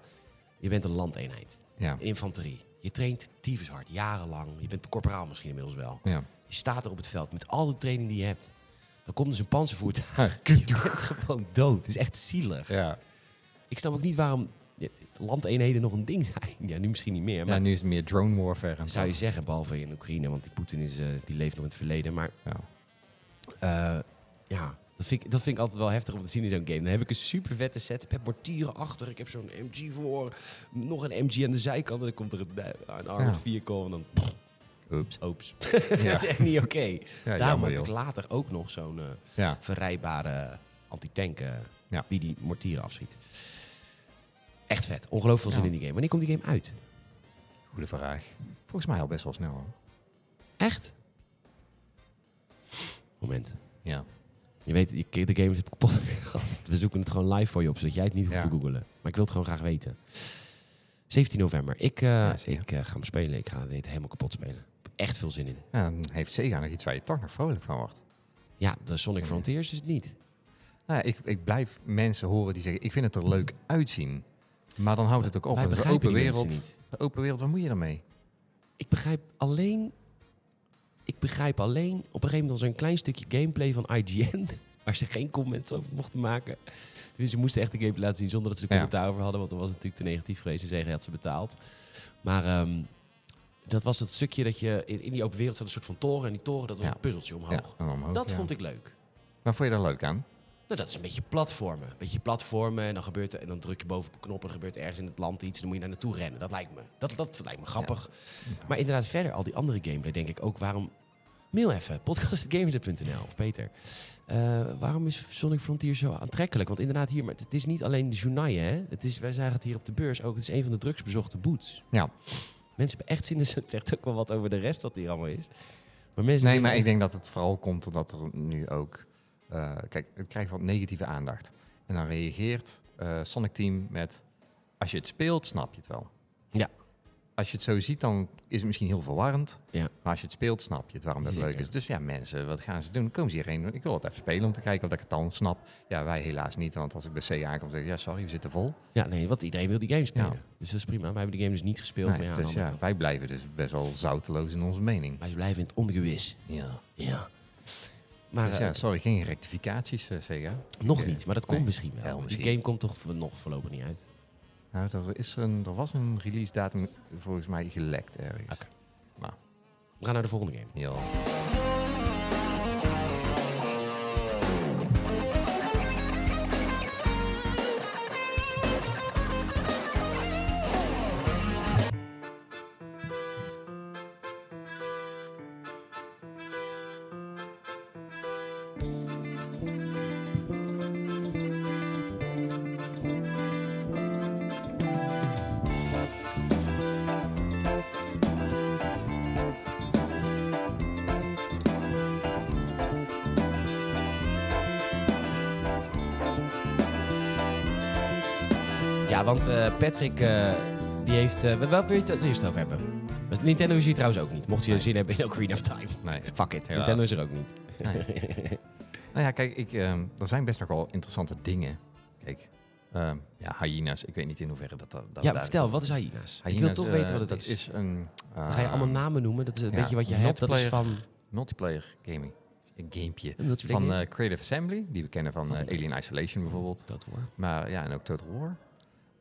je bent een landeenheid, Ja, infanterie. Je traint tyfus hard, jarenlang. Je bent corporaal misschien inmiddels wel. ja. Je staat er op het veld met al de training die je hebt. Dan komt dus een panzervoertuig. (laughs) Je bent gewoon dood. Het is echt zielig. ja. Ik snap ook niet waarom ja, landeenheden nog een ding zijn. Ja, nu misschien niet meer. ja, Maar nu is het meer drone warfare. En zou je zeggen, behalve in Oekraïne, want die Poetin is, eh, die leeft nog in het verleden. Maar Ja. eh, ja, dat vind, ik, dat vind ik altijd wel heftig om te zien in zo'n game. Dan heb ik een super vette set. Ik heb mortieren achter. Ik heb zo'n MG voor. Nog een MG aan de zijkant. En dan komt er een, eh, een Armored Ja. vehicle. En dan, Oeps. oeps. Ja. (laughs) (laughs) dat is echt niet oké. Ja, Daarom heb ik later ook nog zo'n eh, Ja. verrijbare anti-tank eh, Ja. die die mortieren afschiet. Echt vet. Ongelooflijk veel zin in die game. Wanneer komt die game uit? Goede vraag. Volgens mij al best wel snel. Hoor. Echt? Moment. Ja. Je weet, je, de game is kapot. (laughs) We zoeken het gewoon live voor je op, zodat jij het niet hoeft Ja. te googlen. Maar ik wil het gewoon graag weten. 17 november. Ik, Ja, je. ik eh, ga hem spelen. Ik ga dit helemaal kapot spelen. Ik heb echt veel zin in. ja. Dan heeft Sega nog iets waar je toch nog vrolijk van wordt. Ja, de Sonic. Frontiers is het niet. Nou, ja, ik, ik blijf mensen horen die zeggen, ik vind het er leuk uitzien. Maar dan houdt het ook op. Het is begrijpen open wereld. niet. Een open wereld, wat moet je daarmee? Ik begrijp alleen... Ik begrijp alleen op een gegeven moment al zo'n klein stukje gameplay van IGN... (laughs) waar ze geen comments over mochten maken. Dus ze moesten echt de gameplay laten zien zonder dat ze er Ja. commentaar over hadden. Want dan was natuurlijk te negatief geweest en zeggen had ze betaald. Maar ehm, dat was het stukje dat je... In, in die open wereld zat een soort van toren. En die toren, dat was Ja. een puzzeltje omhoog. Ja, en omhoog, dat vond ik leuk. Maar vond je daar leuk aan? Nou, dat is een beetje platformen. Een beetje platformen en dan gebeurt er, en dan druk je boven op een knop en er gebeurt ergens in het land iets. Dan moet je naar naartoe rennen. Dat lijkt me. Dat, dat lijkt me grappig. Maar inderdaad, verder al die andere gameplay denk ik ook waarom. Mail even, (laughs) podcastgamers.nl of Peter. Eh, waarom is Sonic Frontier zo aantrekkelijk? Want inderdaad, hier, maar het is niet alleen de journaille, hè? Het is, wij zagen het hier op de beurs ook. Het is een van de drugsbezochte boots. Ja. Mensen hebben echt zin in. (laughs) Het zegt ook wel wat over de rest dat hier allemaal is. Maar mensen Nee, maar ik denk dat het vooral komt omdat er nu ook... eh, kijk, het krijgt wat negatieve aandacht. En dan reageert eh, Sonic Team met... Als je het speelt, snap je het wel. Als je het zo ziet, dan is het misschien heel verwarrend. Ja. Maar als je het speelt, snap je het waarom dat Zeker. leuk is. Dus ja, mensen, wat gaan ze doen? Dan komen ze hierheen. Ik wil het even spelen om te kijken of ik het dan snap. Ja, wij helaas niet. Want als ik bij C aankom, zeg ik... Ja, sorry, we zitten vol. Ja, nee, want iedereen wil die game spelen. Ja. Dus dat is prima. Wij hebben die game dus niet gespeeld. Nee, maar ja, dus ja, wij blijven dus best wel zouteloos in onze mening. Wij blijven in het ongewis. Ja. Ja. Maar Dus eh, ja, sorry, geen rectificaties, uh, Sega. nog eh, niet, maar dat komt nee, misschien wel. wel Die misschien. game komt toch nog voorlopig niet uit. Nou, er, is een, er was een release datum volgens mij gelekt ergens. Oké. Nou, We gaan naar de volgende game. Ja, Patrick, eh, die heeft... eh, wel wil je het als eerste over hebben? Nintendo is hier trouwens ook niet. Mocht je Nee. zin hebben in Ocarina of Time. Nee. Fuck it, Helaas. Nintendo is er ook niet. (laughs) Nou ja, kijk, ik, ehm, er zijn best nog wel interessante dingen. Kijk, ehm, ja, hyena's, ik weet niet in hoeverre dat... dat dat ja, vertel, wat is Hyena's? ik wil Hyena's, toch eh, weten wat het dat is. is. een... Dan ga je eh, allemaal namen noemen. Dat is een ja, beetje wat je hebt. Dat is van... multiplayer. Gaming. Een gamepje. Van eh, Creative Assembly, die we kennen van eh. Alien Isolation bijvoorbeeld. Dat hoor. Maar ja, en ook Total War.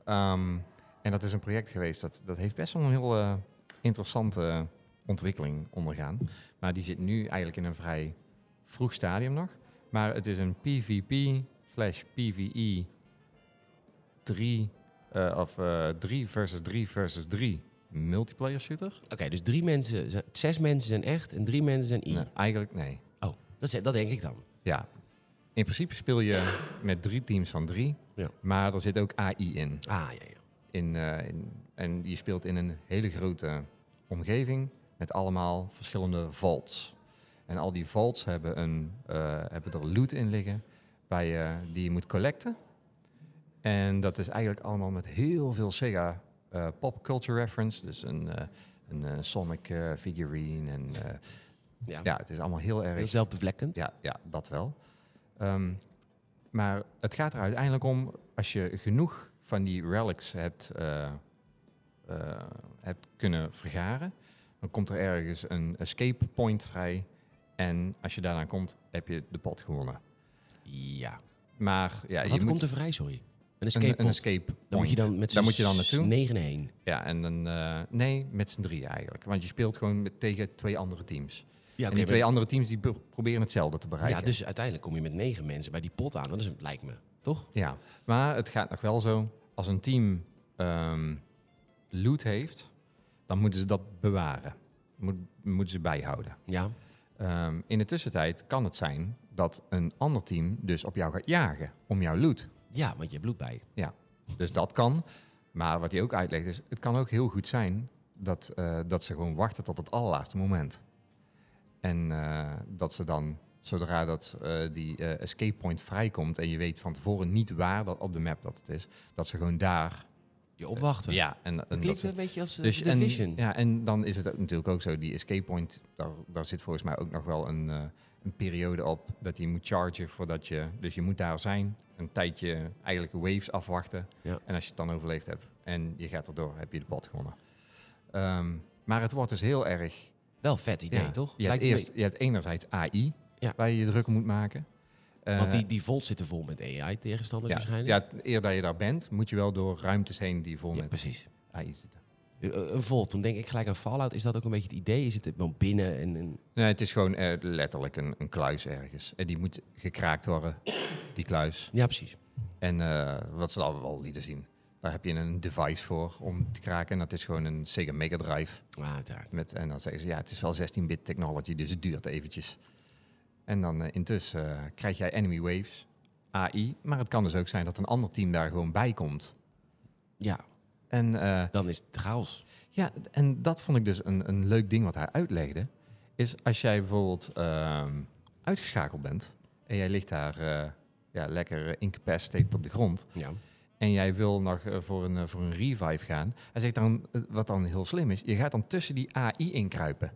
Ehm, en dat is een project geweest dat, dat heeft best wel een heel eh, interessante ontwikkeling ondergaan. Maar die zit nu eigenlijk in een vrij vroeg stadium nog. Maar het is een PvP slash PvE 3 eh, of eh 3 versus 3 versus 3 multiplayer shooter. Oké, dus drie mensen, zes mensen zijn echt en drie mensen zijn I. Nee, eigenlijk nee. Oh, dat, is, dat denk ik dan. Ja, in principe speel je met drie teams van drie. Ja. Maar er zit ook AI in. Ah, ja, ja. in, eh, in. En je speelt in een hele grote omgeving met allemaal verschillende vaults. En al die vaults hebben, een, eh, hebben er loot in liggen bij, je die je moet collecten. En dat is eigenlijk allemaal met heel veel Sega pop culture reference. Dus een, een Sonic figurine. En, ja. ja, het is allemaal heel erg Heel zelfbevlekkend. ja, ja dat wel. Ehm, maar het gaat er uiteindelijk om, als je genoeg van die relics hebt, eh, eh, hebt kunnen vergaren, dan komt er ergens een escape point vrij. En als je daaraan komt, heb je de pot gewonnen. Ja. Maar ja, Wat je komt moet er vrij, sorry? Een escape een escape point. Dan moet je dan met z'n moet je dan naartoe. negen heen. Ja, en dan eh, nee, met z'n drieën eigenlijk. Want je speelt gewoon met, tegen twee andere teams. Ja, en die twee andere teams die pro- proberen hetzelfde te bereiken. ja, dus uiteindelijk kom je met negen mensen bij die pot aan. Dat is, lijkt me, toch? Ja, maar het gaat nog wel zo. Als een team ehm, loot heeft, dan moeten ze dat bewaren. Moet, moeten ze bijhouden. Ja. Ehm, in de tussentijd kan het zijn dat een ander team dus op jou gaat jagen om jouw loot. Ja, want je hebt bloed bij. Dus dat kan. Maar wat hij ook uitlegt is, het kan ook heel goed zijn dat, eh, dat ze gewoon wachten tot het allerlaatste moment. En eh, dat ze dan, zodra dat, eh, die eh, escape point vrijkomt en je weet van tevoren niet waar dat op de map dat het is, dat ze gewoon daar... Je opwachten. Ja, en, en Het dat klinkt een beetje als uh, dus en, Division. ja, en dan is het ook natuurlijk ook zo, die escape point, daar, daar zit volgens mij ook nog wel een, eh, een periode op dat je moet chargen voordat je, dus je moet daar zijn, een tijdje eigenlijk waves afwachten. Ja. En als je het dan overleefd hebt en je gaat erdoor, heb je de pot gewonnen. Ehm, maar het wordt dus heel erg, Wel vet idee, ja, toch? Je hebt, eerst, je hebt enerzijds AI, Ja. waar je je druk om moet maken. Want Eh, die, die volt zitten vol met AI-tegenstanders ja, waarschijnlijk. ja, eer dat je daar bent, moet je wel door ruimtes heen die vol Ja, met precies. AI zitten. Eh, Een volt, dan denk ik gelijk aan Fallout. Is dat ook een beetje het idee? Is het gewoon binnen en... en Nee, het is gewoon eh, letterlijk een, een kluis ergens. En die moet gekraakt worden, die kluis. ja, precies. En eh, wat ze al wel lieten zien. Daar heb je een device voor om te kraken. En dat is gewoon een Sega Mega Drive. Ah. Met, en dan zeggen ze, ja, het is wel 16-bit technology, dus het duurt eventjes. En dan eh, intussen eh, krijg jij enemy waves, AI. Maar het kan dus ook zijn dat een ander team daar gewoon bij komt. Ja, En eh, dan is het chaos. Ja, en dat vond ik dus een, een leuk ding wat hij uitlegde. Is als jij bijvoorbeeld ehm, uitgeschakeld bent en jij ligt daar ja, lekker incapacitated op de grond. Ja. En jij wil nog eh, voor, een, eh, voor een revive gaan. Hij zegt dan, eh, wat dan heel slim is, je gaat dan tussen die AI inkruipen.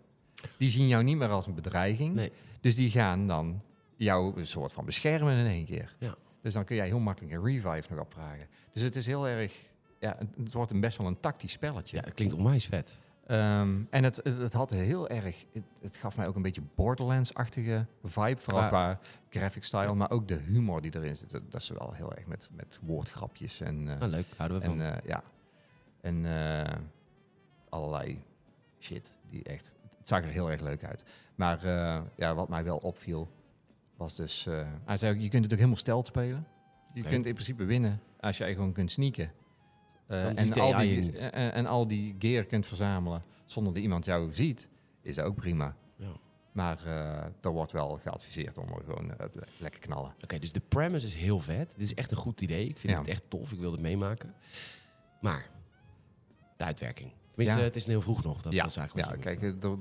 Die zien jou niet meer als een bedreiging. Nee. Dus die gaan dan jou een soort van beschermen in één keer. Ja. Dus dan kun jij heel makkelijk een revive nog opvragen. Dus het is heel erg, ja, het- het wordt een best wel een tactisch spelletje. ja, het klinkt onwijs vet. Ehm, en het, het, het had heel erg, het, het gaf mij ook een beetje Borderlands-achtige vibe, vooral Qua- graphic style, maar ook de humor die erin zit. Dat is wel heel erg met, met woordgrapjes en, eh, Nou, leuk. Houden we van. en eh, ja, en eh, allerlei shit die echt, het zag er heel erg leuk uit. Maar ja, wat mij wel opviel was dus, hij zei ook, je kunt het ook helemaal stelt spelen. Je kunt in principe winnen als jij gewoon kunt sneaken. Eh, en, al die, niet. en, en al die gear kunt verzamelen zonder dat iemand jou ziet, is ook prima. Ja. Maar eh er wordt wel geadviseerd om er gewoon eh, le- lekker knallen. Oké, dus de premise is heel vet. Dit is echt een goed idee. Ik vind Ja. het echt tof. Ik wil het meemaken. Maar de uitwerking. Tenminste, Ja. het is heel vroeg nog. Dat ja, eigenlijk ja kijk, eh, er-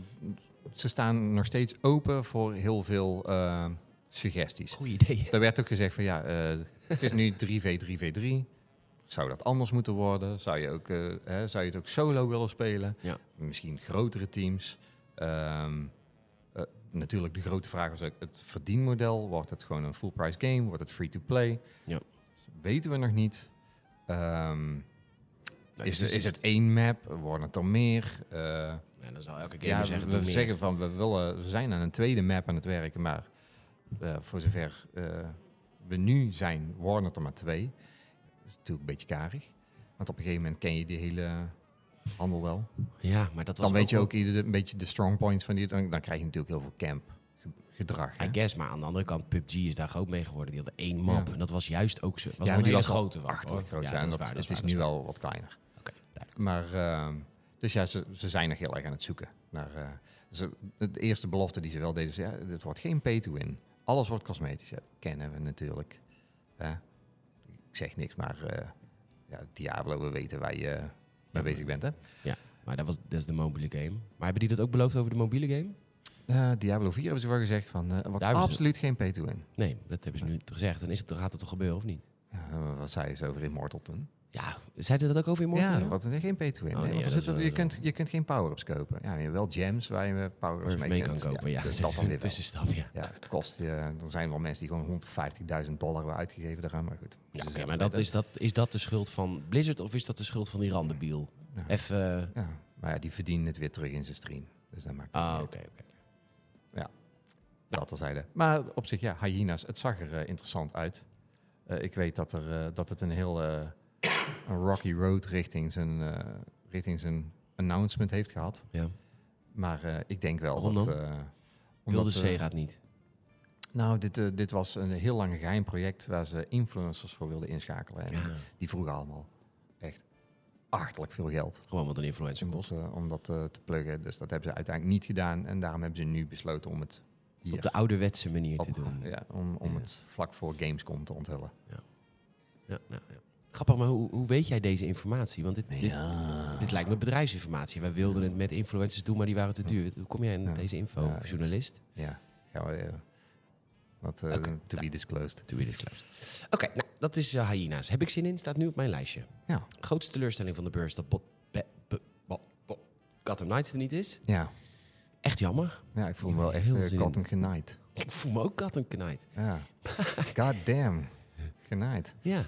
ze staan nog steeds open voor heel veel eh, suggesties. Goeie idee. Er werd ook gezegd van ja, eh, het is nu 3v3v3. Zou dat anders moeten worden? Zou je, ook, eh, hè, zou je het ook solo willen spelen? Ja. Misschien grotere teams. Ehm, eh, natuurlijk, de grote vraag was ook het verdienmodel. Wordt het gewoon een full price game? Wordt het free to play? Ja. Weten we nog niet. Ehm, Nou, is, dus is het één map? Worden het er meer? Eh, Ja, dan zal elke gamer ja, zeggen... we meer. zeggen van we, willen, we zijn aan een tweede map aan het werken, maar voor zover we nu zijn, worden het er maar twee. Is natuurlijk een beetje karig. Want op een gegeven moment ken je die hele handel wel. Ja, maar dat was Dan weet je ook ieder, een beetje de strong points van die. Dan, dan krijg je natuurlijk heel veel camp ge- gedrag. hè? I guess, maar aan de andere kant, PUBG is daar groot mee geworden. Die hadden één map Ja. en dat was juist ook zo. Was Ja, een die was grote Achterlijk hoor. groot. Ja, Ja, en dat is waar, dat is waar, nu wel wat kleiner. Oké, duidelijk. Maar, ehm, dus ja, ze, ze zijn nog heel erg aan het zoeken. Naar, eh, ze, de eerste belofte die ze wel deden, is, ja, het wordt geen pay-to-win. Alles wordt cosmetisch. Kennen we natuurlijk. Ik zeg niks, maar eh, ja, Diablo, we weten waar je mee maar- bezig bent. Hè? Maar dat, was, dat is de mobiele game. Maar hebben die dat ook beloofd over de mobiele game? Eh, Diablo 4 hebben ze wel gezegd van, eh, hebben ze- absoluut geen pay-to-win. Nee, dat hebben ze nu gezegd. Dan, is het, gaat het toch gebeuren, of niet? Ja, eh, wat zei ze over Immortal toen? Ja, zeiden dat ook over Immortal? Ja, wat, geen pay-to-win. Oh, nee, want er ja, zit, is je, kunt, je kunt geen power-ups kopen. Ja, je wel gems waar je power-ups mee, mee kan kunt. kopen, ja. dus dat dan weer wel. tussenstap, ja. Ja, kost je. Er zijn wel mensen die gewoon 150.000 dollar hebben uitgegeven daaraan, maar goed. Ja, oké, zelf maar dat, is, dat, is dat de schuld van Blizzard of is dat de schuld van die randebiel? Ja. Even... Ja, maar ja, die verdienen het weer terug in zijn stream. Dus dat maakt het Ah, oké, oké. Dat terzijde. Maar op zich, ja, hyena's, het zag er eh, interessant uit. Eh, ik weet dat, er, eh, dat het een heel een rocky road richting zijn, eh, richting zijn announcement heeft gehad. Ja. Maar eh, ik denk wel Waarom dat... Wilde omdat, Sega het niet. Nou, dit, dit was een heel lang geheim project waar ze influencers voor wilden inschakelen. En Ja, die vroegen allemaal echt achterlijk veel geld gewoon wat een influencer om kost. dat, om dat te pluggen. Dus dat hebben ze uiteindelijk niet gedaan. En daarom hebben ze nu besloten om het hier Op de ouderwetse manier te doen. ja, om, om Ja. het vlak voor Gamescom te onthullen. Ja, ja, ja. Grappig, maar hoe, hoe weet jij deze informatie? Want dit, dit, dit lijkt me bedrijfsinformatie. Wij wilden het met influencers doen, maar die waren te duur. Hoe kom jij Ja. deze info, Ja, het- journalist? Ja, we... eh, eh, to be disclosed. To be disclosed. Oké, nou, dat is uh, Hyena's. Heb ik zin in? Staat nu op mijn lijstje. Ja. Grootste teleurstelling van de beurs dat Bot, be, be, bo- bo- Gotham Knights er niet is. Ja, Echt jammer. ja ik voel Ja, me wel echt heel in. Gotham genaaid. Ik voel me ook Gotham Knight. Ja. (laughs) God damn. Genaaid. Ja.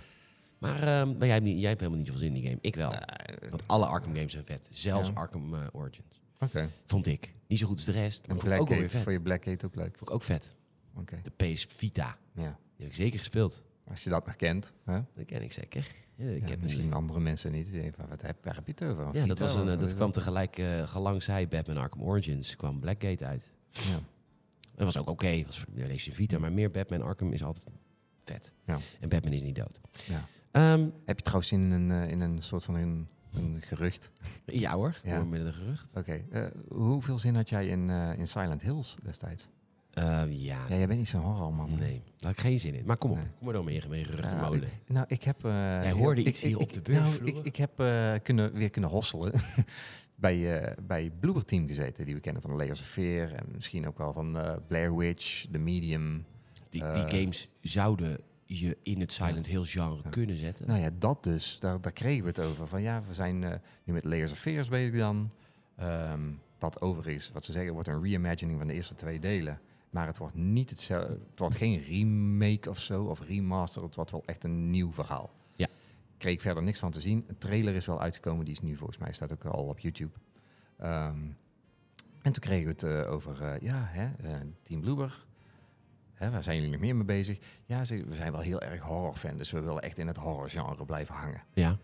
Maar, ehm, maar jij, hebt niet, jij hebt helemaal niet zoveel zin in die game. Ik wel. Nee, Want alle Arkham games zijn vet. Zelfs Ja. Arkham eh, Origins. Oké. Vond ik. Niet zo goed als de rest. En Maar vond ik ook vet. voor je Blackgate ook leuk. Vond ik ook vet. Oké. De PS Vita. Ja. Die heb ik zeker gespeeld. Als je dat nog kent. Hè? Dat ken ik zeker. Ja, ik Ja, heb misschien andere mensen niet. Die denken Wat heb, waar heb je het over? ja, dat, was een, eh, dat kwam tegelijk, eh gelang zij Batman Arkham Origins, kwam Blackgate uit. Ja. Dat was ook oké, was voor de Vita, maar meer Batman Arkham is altijd vet. Ja. En Batman is niet dood. Ja. Ehm, Heb je trouwens in een, eh, in een soort van een, een gerucht? ja hoor, Ja. gewoon met een gerucht. Oké. eh, hoeveel zin had jij in, eh, in Silent Hills destijds? Eh, ja, Ja, jij bent niet zo'n horrorman. nee, daar had ik geen zin in. Maar kom op, Nee. kom maar door met je, met je gerucht te Ja, molen. Nou, ik heb... eh, hoorde iets hier ik- op de beursvloer. Nou, ik, ik heb kunnen, weer kunnen hosselen (laughs) bij, bij Bloober Team gezeten. Die we kennen van Layers of Fear. En misschien ook wel van Blair Witch, The Medium. Die, die games zouden je in het Silent Hill genre Ja. kunnen zetten. Nou ja, dat dus. Daar, daar kregen we het over. Van ja, we zijn eh, nu met Layers of Fears bezig dan. Ehm, wat over is, wat ze zeggen, wordt een reimagining van de eerste twee delen. Maar het wordt niet hetzelfde. Het wordt geen remake of zo, of remaster. Het wordt wel echt een nieuw verhaal. Ja. Kreeg ik verder niks van te zien. Een trailer is wel uitgekomen, die is nu volgens mij, staat ook al op YouTube. Ehm, en toen kregen we het eh, over, eh, ja, hè, Team Bloober. Hè, waar zijn jullie nog meer mee bezig? Ja, ze, we zijn wel heel erg horrorfan, dus we willen echt in het horrorgenre blijven hangen. Ja.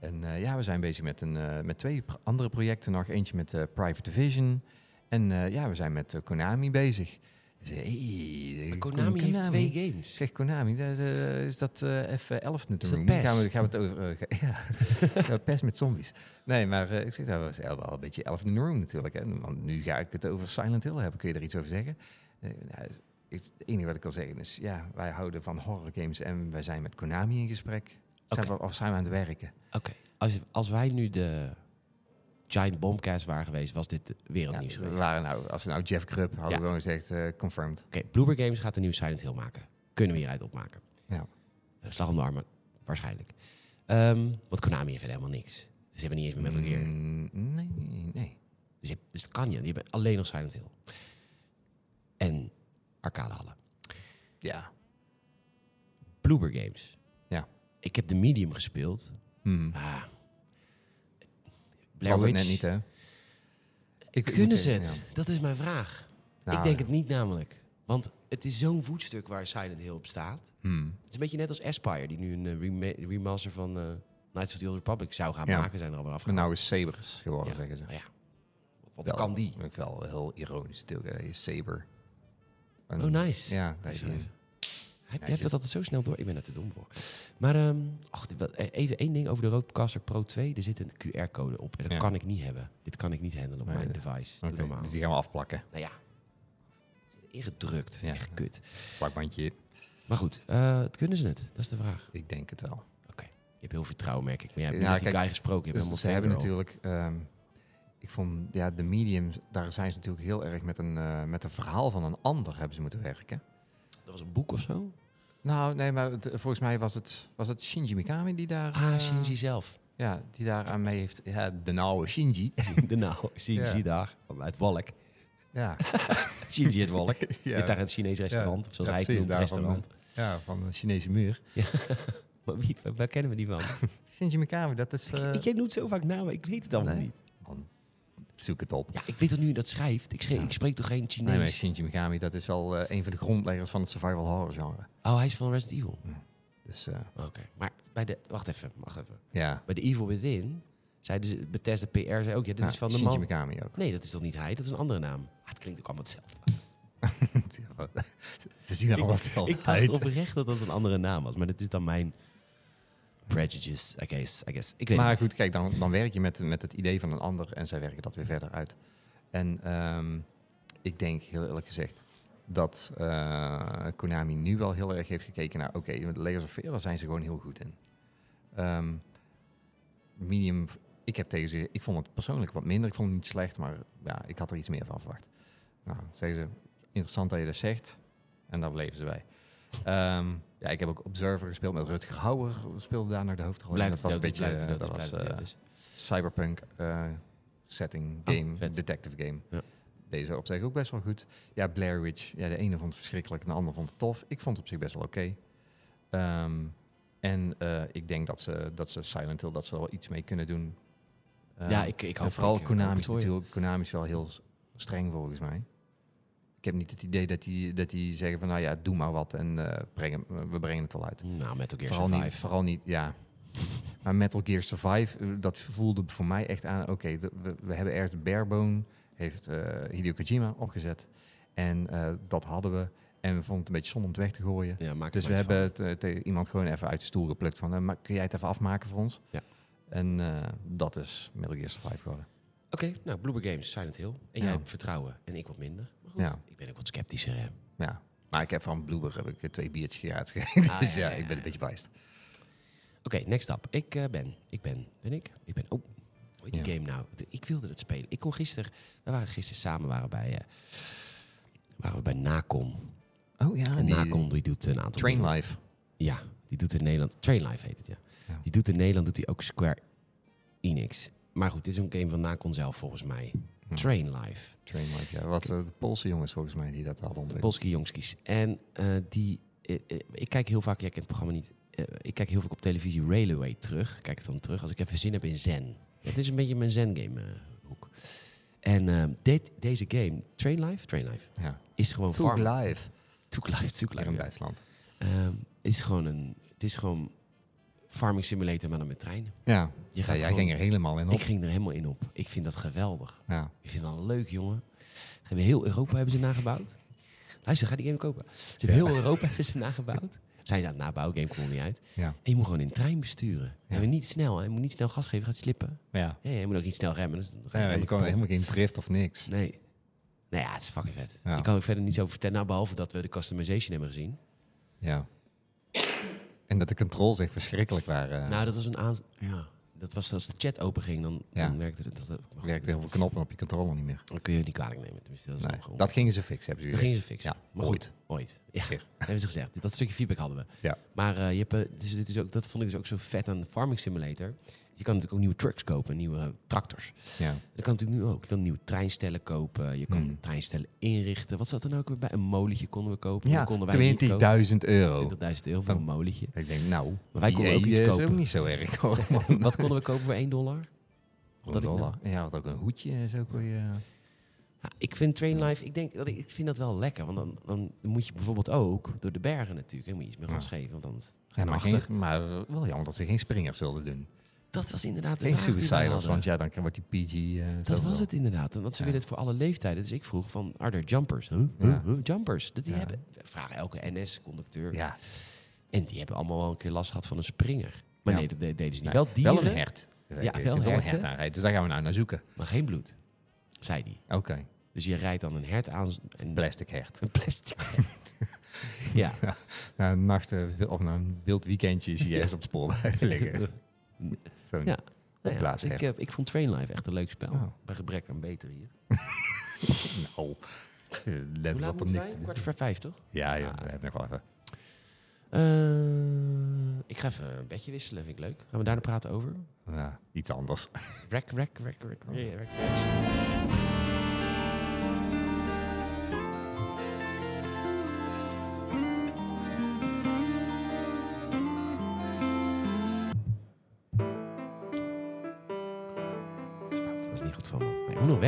En eh, ja, we zijn bezig met, een, eh, met twee andere projecten nog. Eentje met eh, Private Division. En eh, ja, we zijn met Konami bezig. Dus, hey, eh, Maar Konami heeft twee games. Zeg Konami, de- de- is dat eh even Elephant in the Is dat Room? PES? Gaan we, gaan we het over... ga- (laughs) ja, PES met zombies. Nee, maar eh, ik zeg dat was wel een beetje Elephant in the Room natuurlijk. Hè. Want nu ga ik het over Silent Hill hebben. Kun je er iets over zeggen? Eh, nou, het enige wat ik kan zeggen is... Ja, wij houden van horror games en wij zijn met Konami in gesprek. Zijn we, of zijn we aan het werken? Oké, als, als wij nu de Giant Bombcast waren geweest, was dit Ja, wereldnieuws we geweest. waren nou, als we nou Jeff Grubb hadden Ja. we gewoon gezegd, eh, confirmed. Oké, Bloober Games gaat een nieuw Silent Hill maken. Kunnen we hieruit opmaken. Ja. Eh, slag om de armen, waarschijnlijk. Ehm, want Konami heeft helemaal niks. Ze hebben niet eens meer Metal Gear. Mm, nee, nee. Dus, je, dus dat kan je. Je hebt alleen nog Silent Hill. En arcadehallen. Ja. Bloober Games. Ja. Ik heb de Medium gespeeld. Hmm. Ah. Blair Was het net niet, hè? Ik Kunnen ze het? Dat is mijn vraag. Nou, ik denk het niet namelijk. Want het is zo'n voetstuk waar Silent Hill op staat. hmm. Het is een beetje net als Aspire, die nu een eh, rema- remaster van eh Knights of the Old Republic zou gaan Ja. maken. Zijn er alweer afgehaald. nou is Sabers geworden, Ja. zeggen ze. Nou ja, wat Wel- kan die? vind ik wel heel ironisch natuurlijk. Saber. En- Oh, nice. Ja, dat is Nice. Hij heeft dat altijd zo snel door. Ik ben er te dom voor. Maar ehm, ach, eh, even één ding over de Rodecaster Pro 2. Er zit een QR-code op. En dat Ja. kan ik niet hebben. Dit kan ik niet handelen op Nee, mijn device. Oké, normaal. dus die gaan we afplakken. Nou ja. Ingedrukt. Ja. Echt kut. Plakbandje. Maar goed, eh, kunnen ze het? Dat is de vraag. Ik denk het wel. Je hebt heel veel vertrouwen, merk ik. Maar je hebt Ja, die kijk, guy gesproken. Je Dus ze hebben natuurlijk... ehm, ik vond, ja, de medium, daar zijn ze natuurlijk heel erg met een, eh, met een verhaal van een ander hebben ze moeten werken. Dat was een boek of zo? Nou, nee, maar het- volgens mij was het, was het Shinji Mikami die daar... Ah, eh, Shinji zelf. Ja, die daar aan mee heeft... Ja, de nauwe Shinji. (laughs) de nou, Shinji Ja. daar. Vanuit Walk. ja. (laughs) Shinji het Walk. (laughs) Ja. hebt daar het Chinees restaurant. Of zoals Ja, hij het noemt, daar van, restaurant. ja, van de Chinese muur. Maar wie, waar kennen we die van? Shinji Mikami, dat is... eh, ik, noem het zo vaak namen. Ik weet het allemaal Nee. niet. man, zoek het op. Ja, ik weet dat nu dat schrijft. Ik, schreef, Ja. ik spreek toch geen Chinees? Nee, maar Shinji Mikami, dat is wel eh, een van de grondleggers van het survival horror genre. Oh, hij is van Resident Evil. Dus eh, Oké. Maar bij de... Wacht even, wacht even. ja, Bij de Evil Within zeiden ze... Bethesda PR zei ook... Ja, dit is van de Shinji man... Mikami ook. Nee, dat is toch niet hij? Dat is een andere naam. Ah, het klinkt ook allemaal hetzelfde. (laughs) Ze zien er allemaal Ik hetzelfde dacht uit. oprecht dat dat een andere naam was. Maar dat is dan mijn prejudice, I guess. I guess. Ik weet Maar goed, kijk, dan, dan werk je met, met het idee van een ander en zij werken dat weer verder uit. En ehm, ik denk, heel eerlijk gezegd, dat eh, Konami nu wel heel erg heeft gekeken naar, oké, met Layers of Fear, daar zijn ze gewoon heel goed in. Ehm, medium, ik heb tegen ze, ik vond het persoonlijk wat minder, ik vond het niet slecht, maar ja, ik had er iets meer van verwacht. Nou, zeggen ze, interessant dat je dat zegt, en daar bleven ze bij. Ehm, ja, ik heb ook Observer gespeeld met Rutger Hauer, speelde daar naar de hoofdrol. Blij En dat dat was een beetje, dat was eh, cyberpunk eh, setting Oh, game, detective game. Ja. Deze op zich ook best wel goed. Ja, Blair Witch. Ja, de ene vond het verschrikkelijk, en de andere vond het tof. Ik vond het op zich best wel oké. Ehm, en eh, ik denk dat ze, dat ze Silent Hill, dat ze er wel iets mee kunnen doen. Ja, ik, ik hoop vooral Konami natuurlijk Konami is wel heel streng volgens mij. Ik heb niet het idee dat die, dat die zeggen van nou ja, doe maar wat en eh, breng hem- we brengen het wel uit. Nou, Metal Gear Vooral Survive. niet, vooral niet, ja. (laughs) Maar Metal Gear Survive, eh, dat voelde voor mij echt aan... Oké, we, we hebben ergens Barebone, heeft eh, Hideo Kojima opgezet. En eh, dat hadden we. En we vonden het een beetje zonde om het weg te gooien. Ja, maak Dus we hebben het, eh, iemand gewoon even uit de stoel geplukt van... eh, maar kun jij het even afmaken voor ons? Ja. En eh, dat is Metal Gear Survive geworden. Oké, nou, Bloober Games, Silent Hill. En Ja. jij hebt vertrouwen en ik wat minder. Ja. ik ben ook wat sceptischer. Hè. Ja. Maar ik heb van Bloober heb ik twee biertjes geraad gegeven. (laughs) Ah, dus ja, ja, ja, ik ben een beetje bijst. Oké, next up. Ik eh, ben, ik ben, ben ik? Ik ben, oh, hoe heet die game nou? Ik wilde het spelen. Ik kon gisteren, we waren gisteren samen waren bij, eh, waren we bij Nacon. Oh ja, en die Nacon die doet een aantal Train. Life. Ja, die doet in Nederland, Train Life heet het ja. Ja. Die doet in Nederland doet hij ook Square Enix. Maar goed, dit is een game van Nacon zelf volgens mij. Hm. Train Life. Train Life, ja. Wat eh, de Poolse jongens volgens mij die dat hadden ontwikkeld. Polski Jongskis. En eh, die, eh, ik kijk heel vaak, jij kent het programma niet, eh, ik kijk heel vaak op televisie Railway terug. Kijk het dan terug als ik even zin heb in Zen. Het is een beetje mijn Zen-game eh, hoek. En dit, deze game, Train Life, Train Life, Ja. is gewoon farm. Live. Life, Zug Hier Life. in ja. Duitsland. Ehm, is gewoon een, het is gewoon farming simulator, maar dan met treinen. Ja, Je ja jij gewoon- ging er helemaal in op. Ik ging er helemaal in op. Ik vind dat geweldig. Ja. Ik vind dat leuk, jongen. Hebben heel Europa hebben ze nagebouwd. Luister, ga die game kopen. Ze hebben Ja. heel Europa hebben ze nagebouwd. Zijn ze aan het nabouwen, game komt niet uit. Ja. En je moet gewoon in een trein besturen. Ja. En niet snel, hè. je moet niet snel gas geven, gaat slippen. Ja. Ja, je moet ook niet snel remmen. Dus je Ja, je kan helemaal geen drift of niks. Nee. Nou ja, het is fucking vet. Ik kan er verder niets over vertellen, nou, behalve dat we de customization hebben gezien. Ja. En dat de controls echt verschrikkelijk waren. Nou, dat was een aan... Ja. Dat was als de chat open ging, dan, Ja. dan werkte het. Dat, dat, Werkte heel veel knoppen op je controller niet meer. Dan kun je niet kwalijk nemen. Tenminste, dat is Nee, nog gewoon- dat gingen ze fixen, hebben ze dat gingen ze fixen. Ja, maar ooit. goed, ooit. Ja, (laughs) hebben ze gezegd. Dat stukje feedback hadden we. Ja. Maar eh, je hebt, dus dit is ook, dat vond ik dus ook zo vet aan Farming Simulator. Je kan natuurlijk ook nieuwe trucks kopen, nieuwe tractors. Ja. Dat kan natuurlijk nu ook. Je kan nieuwe treinstellen kopen. Je kan Hmm. treinstellen inrichten. Wat zat er nou ook weer bij? Een molentje konden we kopen. Ja, Dat konden wij niet kopen. 20.000 euro. 20.000 euro voor een molentje. Ik denk, nou, Maar wij konden ook iets is kopen. ook niet zo erg hoor. (laughs) Wat konden we kopen voor 1 dollar? Voor Dat een nou- dollar. En ja, had ook een hoedje, zo kon je... Ja, ik vind Train Life, ik, denk, dat ik, vind dat wel lekker. Want dan, dan moet je bijvoorbeeld ook door de bergen natuurlijk. hè, moet je iets meer gas Ja. geven. Want ga Ja, maar, geen, maar wel jammer dat ze geen springers wilden doen. Dat was inderdaad de Geen suicidals, want ja, dan wordt die PG... eh, Dat was het inderdaad. Want ze Ja. willen het voor alle leeftijden. Dus ik vroeg van, are there jumpers? Huh? Ja. Jumpers. Dat die Ja. hebben, vragen elke NS-conducteur. Ja, En die hebben allemaal wel een keer last gehad van een springer. Maar Ja. nee, dat de- deden ze niet. Nee, wel dieren, wel een hert. Ja, wel een hert aanrijden. Dus daar gaan we nou naar zoeken. maar geen bloed, zei die. Oké, Dus je rijdt dan een hert aan. En plastic hert. Een plastic hert. (laughs) ja. Na een nacht eh, of na een wild weekendje zie je ergens op het spoor (laughs) liggen. (laughs) Zo'n Ja. Nou ja, ik, heb, ik vond Train Life echt een leuk spel. Oh. Bij gebrek aan beter hier. (laughs) nou, (laughs) let laat op er niks. Kwart voor vijf, toch? Ja, joh, Ah. we hebben nog wel even. Eh, ik ga even een bedje wisselen, vind ik leuk. Gaan we daar nog praten over? Ja, iets anders. Rek, rek, rek, rek, rek, rek,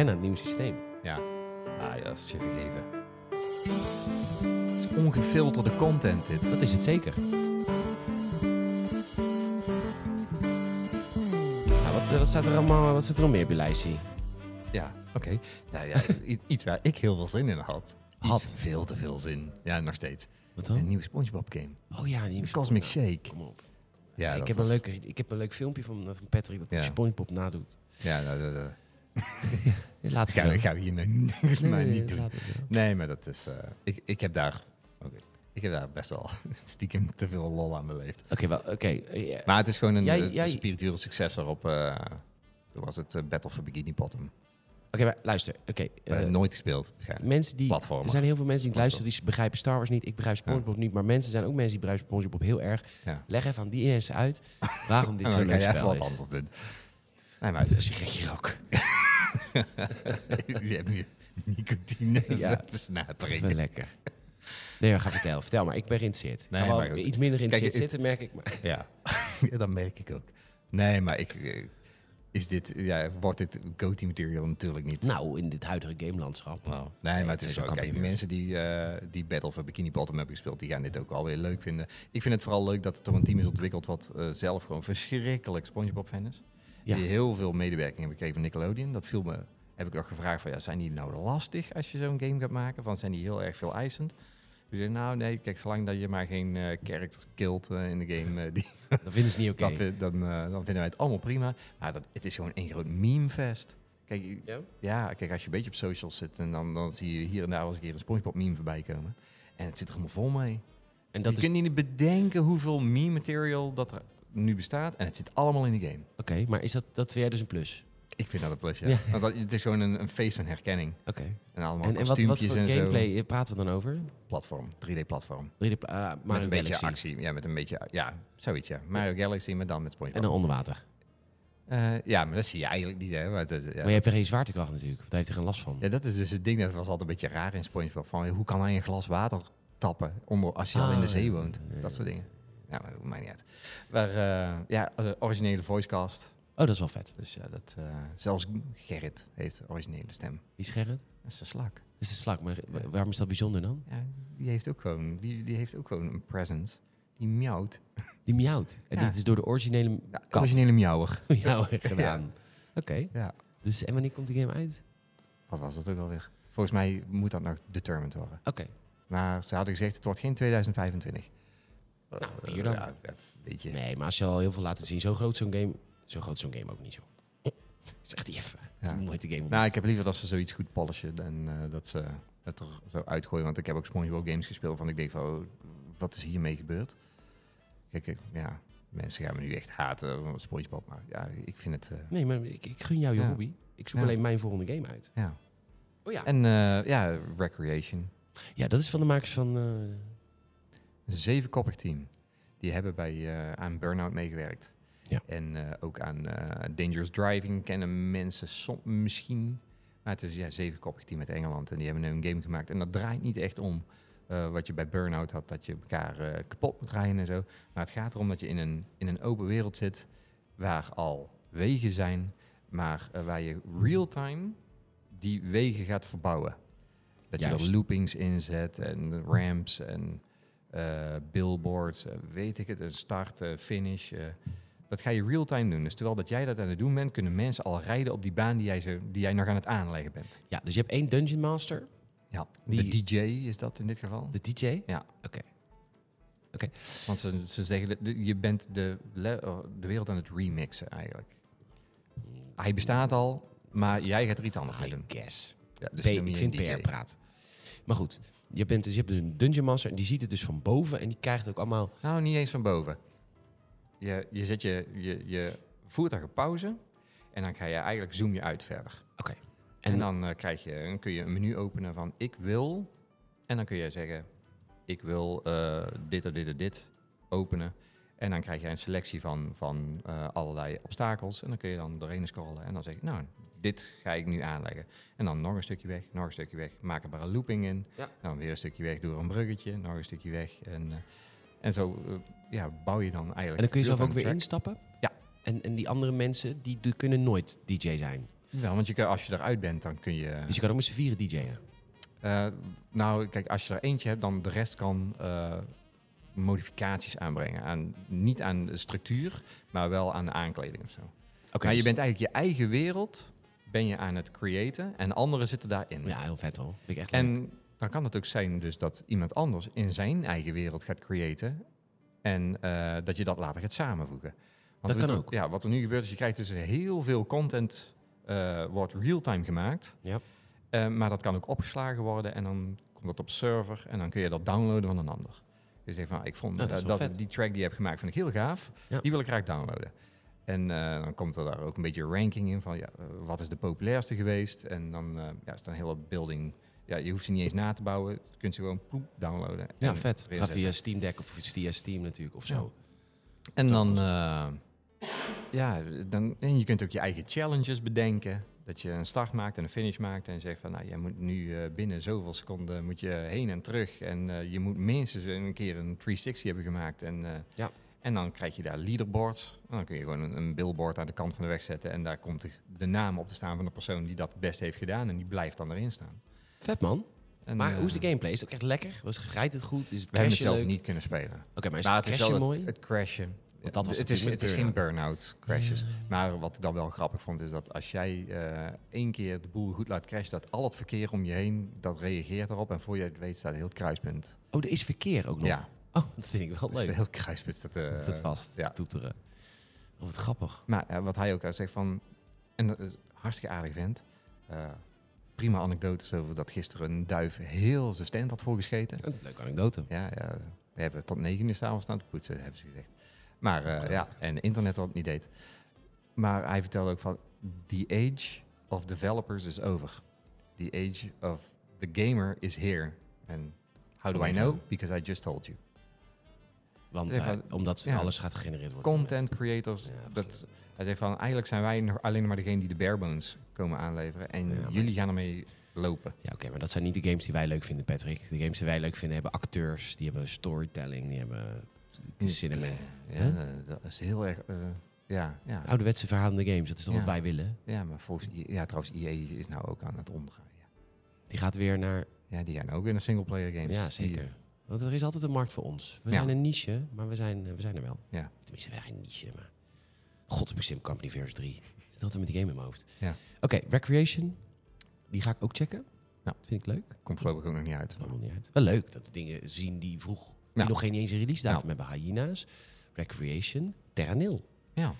wennen aan het nieuwe systeem. Ja, ah, ja, dat is je vergeven. Het is ongefilterde content dit. Dat is het zeker. Nou, wat, wat staat er allemaal, wat staat er nog meer je lijstje? Ja, oké. Nou ja, iets waar ik heel veel zin in had. Had. Iets Veel te veel zin. Ja, nog steeds. Wat Een dan? nieuwe SpongeBob game. Oh ja, die De Cosmic Shake. Kom op. Ja, ik, heb was- een leuke, ik heb een leuk filmpje van, van Patrick dat Ja. SpongeBob nadoet. Ja, nou, Ja, Laat zo. gaan we hier nu Nee, (laughs) niet doen. het zo. Nee, maar dat is... eh, ik, ik heb daar... Ik heb daar best wel (laughs) stiekem te veel lol aan beleefd. Oké, wel, oké. eh. Maar het is gewoon een Jij- eh, jij- spirituele successor op... eh hoe was het? eh, Battle for Bikini Bottom. Oké, maar luister. Oké, Eh, eh, nooit gespeeld. mensen die... Er zijn heel veel mensen die luisteren die begrijpen Star Wars niet. Ik begrijp SpongeBob niet. Maar mensen zijn ook mensen die begrijpen SpongeBob heel erg. Ja. Leg even aan die mensen uit waarom dit (laughs) ga leuk spel wat is. anders doen. Nee, maar Een sigaretje roken. (laughs) je hebt nu nicotine Ja. is versnapering. wel lekker. Nee, ga vertellen. Vertel maar. Ik ben geïnteresseerd. Ik Nee, maar goed. iets minder geïnteresseerd Kijk, zitten, merk ik. Maar Ja. (laughs) ja, dat merk ik ook. Nee, maar ik, eh, is dit, ja, wordt dit go-team material natuurlijk niet. nou, in dit huidige gamelandschap. Nou, nee, maar het is wel, kan kijk, mensen die, eh, die Battle for Bikini Bottom hebben gespeeld, die gaan dit ook alweer leuk vinden. Ik vind het vooral leuk dat het door een team is ontwikkeld wat eh, zelf gewoon verschrikkelijk SpongeBob-fan is. Ja. Die heel veel medewerking hebben gekregen van Nickelodeon. Dat viel me, heb ik nog gevraagd van, ja, zijn die nou lastig als je zo'n game gaat maken? Van, zijn die heel erg veel eisend? Dus zei, nou nee, kijk, zolang dat je maar geen eh characters killt eh, in de game, eh, die, (laughs) Dat vinden ze niet (laughs) oké. dan, dan, dan vinden wij het allemaal prima. Maar dat, het is gewoon één groot memefest. Kijk, Ja? ja, kijk, als je een beetje op socials zit en dan, dan zie je hier en daar wel eens een keer een SpongeBob meme voorbij komen. En het zit er helemaal vol mee. En dat je is... kunt niet bedenken hoeveel meme material dat er nu bestaat. En het zit allemaal in de game. Oké, maar is dat, dat jij dus een plus? Ik vind dat een plus, ja. Ja. Want dat, het is gewoon een, een feest van herkenning. Oké. En allemaal En, en wat, voor en gameplay eh, praten we dan over? Platform, 3D-platform. 3D pla- ah, Met een beetje actie. Ja, met een beetje, ja, zoiets, ja. Mario Galaxy, maar dan met En SpongeBob. dan onder water. Eh, ja, maar dat zie je eigenlijk niet, hè. Maar, het- ja, maar je hebt er geen zwaartekracht natuurlijk. Daar heeft hij geen last van. Ja, dat is dus het ding. Dat was altijd een beetje raar in SpongeBob. Van, hoe kan hij een glas water tappen onder, als je al in de Ah, zee ja, woont? ja, Dat ja. soort dingen. Ja, maar dat maakt niet uit. Maar eh, ja, de originele voicecast. Oh, dat is wel vet. Dus ja, dat, eh, zelfs Gerrit heeft de originele stem. Wie is Gerrit? Dat is een slak. Dat is een slak. Maar wa- waarom is dat bijzonder dan? Ja, die heeft ook gewoon, die, die heeft ook gewoon een presence. Die miauwt. Die miauwt. En Ja. dit is door de originele Ja, kat originele miauwer. (laughs) miauwer gedaan. Oké. Ja. Dus en wanneer komt die game uit? Wat was dat ook alweer? Volgens mij moet dat nog determined worden. Oké. Maar ze hadden gezegd, het wordt geen 2025. Nou, vier dan. Ja, weet je. Nee, maar als je al heel veel laat zien, zo groot zo'n game, zo groot zo'n game ook niet zo. Zeg die even. Ja. Nooit de game. Nou, ik heb liever dat ze zoiets goed polishen en eh, dat ze het er zo uitgooien. Want ik heb ook SpongeBob games gespeeld van ik denk van, oh, wat is hiermee gebeurd? Kijk, ja, mensen gaan me nu echt haten, van SpongeBob. Maar ja, ik vind het... eh, Nee, maar ik, ik gun jou je Ja. hobby. Ik zoek Ja. alleen mijn volgende game uit. ja. Oh ja. En eh, ja, Recreation. Ja, dat is van de makers van... Een zevenkoppig team. Die hebben bij, eh, aan Burnout meegewerkt. Ja. En eh, ook aan eh, Dangerous Driving kennen mensen som, misschien. Maar het is ja, een zevenkoppig team uit Engeland. En die hebben een game gemaakt. En dat draait niet echt om wat je bij Burnout had. Dat je elkaar kapot moet rijden en zo. Maar het gaat erom dat je in een, in een open wereld zit. Waar al wegen zijn. Maar waar je real-time die wegen gaat verbouwen. Dat je er loopings inzet en ramps en billboards, eh, weet ik het, een start, eh, finish. eh. dat ga je real-time doen. Dus terwijl dat jij dat aan het doen bent, kunnen mensen al rijden op die baan die jij, zo, die jij nog aan het aanleggen bent. ja, dus je hebt één Dungeon Master. Ja. Die- De DJ is dat in dit geval. De DJ. Ja. Oké. Want ze, ze zeggen, je bent de, oh, de wereld aan het remixen eigenlijk. Hij bestaat al, maar jij gaat er iets anders mee I doen. guess. Ja, dus P- ik vind een DJ. PR-praat. Maar goed, je, bent dus, je hebt dus een Dungeon Master en die ziet het dus van boven en die krijgt ook allemaal... Nou, niet eens van boven. Je, je zet je, je, je voertuig op pauze en dan ga je eigenlijk zoom je uit verder. Oké. En, En, dan, eh, krijg je, dan kun je een menu openen van ik wil. En dan kun je zeggen ik wil eh, dit en dit en dit openen. En dan krijg je een selectie van, van eh, allerlei obstakels. En dan kun je dan doorheen scrollen. En dan zeg je, nou, dit ga ik nu aanleggen. En dan nog een stukje weg, nog een stukje weg. Maak er maar een looping in. Ja. Dan weer een stukje weg door een bruggetje. Nog een stukje weg. En, eh, en zo eh, ja, bouw je dan eigenlijk... en dan kun je zelf ook weer track. instappen? Ja. En, en die andere mensen, die, die kunnen nooit DJ zijn. Ja, want je kan, als je eruit bent, dan kun je... Dus je kan ook met z'n vieren DJ'en. Eh, nou, kijk, als je er eentje hebt, dan de rest kan modificaties aanbrengen. Aan, niet aan de structuur, maar wel aan de aankleding of zo. Oké. maar je dus- bent eigenlijk je eigen wereld ben je aan het creëren en anderen zitten daarin. Ja, heel vet hoor. Vind ik echt leuk. En dan kan het ook zijn dus dat iemand anders in zijn eigen wereld gaat creëren en eh, dat je dat later gaat samenvoegen. Dat wat kan ook. Ja, wat er nu gebeurt is, je krijgt dus heel veel content, eh, wordt real-time gemaakt. Ja. Eh, maar dat kan ook opgeslagen worden en dan komt dat op server en dan kun je dat downloaden van een ander. Je zegt van, ik vond Nou, dat dat, die track die je hebt gemaakt, vind ik heel gaaf. Ja. Die wil ik graag downloaden. En eh, dan komt er daar ook een beetje ranking in van, ja, eh, wat is de populairste geweest? En dan eh, ja, is er een hele building. Ja, je hoeft ze niet eens na te bouwen. Je kunt ze gewoon ploep downloaden. Ja, vet. via Steam Deck of via Steam natuurlijk of zo. En dan, ja, dan, en je kunt ook je eigen challenges bedenken. Dat je een start maakt en een finish maakt en zegt van, nou, jij moet nu binnen zoveel seconden moet je heen en terug. En je moet minstens een keer een 360 hebben gemaakt. En, Ja. En dan krijg je daar leaderboards. En dan kun je gewoon een, een billboard aan de kant van de weg zetten. En daar komt de, de naam op te staan van de persoon die dat het beste heeft gedaan. En die blijft dan erin staan. Vet man. En, Maar eh, hoe is de gameplay? Is het ook echt lekker? Was, rijdt het goed? Is het We hebben het zelf leuk? niet kunnen spelen. Oké, maar is Maar het crashen wel mooi? het, het crashen. Want dat was het, is, het is geen burn-out crashes. Ja. Maar wat ik dan wel grappig vond, is dat als jij eh, één keer de boel goed laat crashen, dat al het verkeer om je heen, dat reageert erop. En voor je het weet staat heel het kruispunt. Oh, er is verkeer ook nog? Ja, Oh, dat vind ik wel leuk. heel kruispunt staat, eh, Dat zit vast. ja. Toeteren. Oh, wat grappig. Maar eh, wat hij ook uit zegt van, en dat is hartstikke aardig vent. Eh, prima anekdotes over dat gisteren een duif heel zijn stand had voorgescheten. Een leuke anekdote. Ja, ja, we hebben tot negen uur s'avonds staan te poetsen, hebben ze gezegd. Maar eh, Leuk. ja, en internet wat het niet deed. Maar hij vertelde ook van, the age of developers is over. The age of the gamer is here. En how do Oh I know? Because I just told you. Want eh, van- omdat ja. alles gaat gegenereerd worden. Content creators, Ja, dat, hij zegt van, eigenlijk zijn wij nog alleen maar degene die de bare bones komen aanleveren. En Ja, jullie gaan ermee lopen. Ja, oké, maar dat zijn niet de games die wij leuk vinden, Patrick. De games die wij leuk vinden hebben acteurs, die hebben storytelling, die hebben die cinema. Ja, dat is heel erg, eh, ja, ja. Ouderwetse verhalende games, dat is toch wat wij willen? Ja, maar volgens, ja, trouwens, EA is nou ook aan het omdraaien. Die gaat weer naar... Ja, die gaan ook in de singleplayer games. Ja, Die- zeker. Want er is altijd een markt voor ons. We Ja. zijn een niche, maar we zijn, eh, we zijn er wel. Ja. Tenminste, wij zijn een niche, maar... God, heb ik Sim Company Verse 3. Ik zit altijd met die game in mijn hoofd. Ja. Oké, Recreation. Die ga ik ook checken. Ja. Vind ik leuk. Komt voorlopig ook nog niet uit. Maakt niet uit. Wel leuk dat dingen zien die vroeg... Die nog geen eens een release datum hebben. Hyena's, Recreation, Terra Nil. Ja.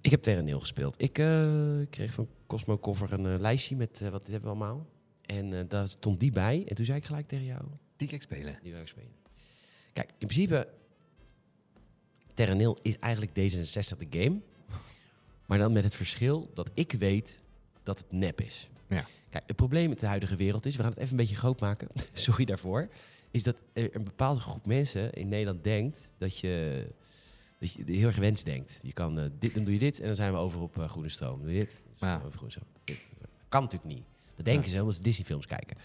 Ik heb Terra Nil gespeeld. Ik eh, kreeg van Cosmo Cover een eh, lijstje met wat dit hebben we allemaal. En daar stond die bij. En toen zei ik gelijk tegen jou, Die ga ik spelen. die wil ik spelen. Kijk, in principe... Terra Nil is eigenlijk D66 de game. Maar dan met het verschil dat ik weet dat het nep is. Ja. Kijk, het probleem met de huidige wereld is, we gaan het even een beetje groot maken, (laughs) sorry daarvoor, is dat er een bepaalde groep mensen in Nederland denkt dat je, dat je heel erg wens denkt. Je kan, eh, dit, dan doe je dit en dan zijn we over op eh, groene stroom. Doe je dit, over groene stroom. Dit. Kan natuurlijk niet. Dat denken Ja. ze omdat ze Disney-films kijken.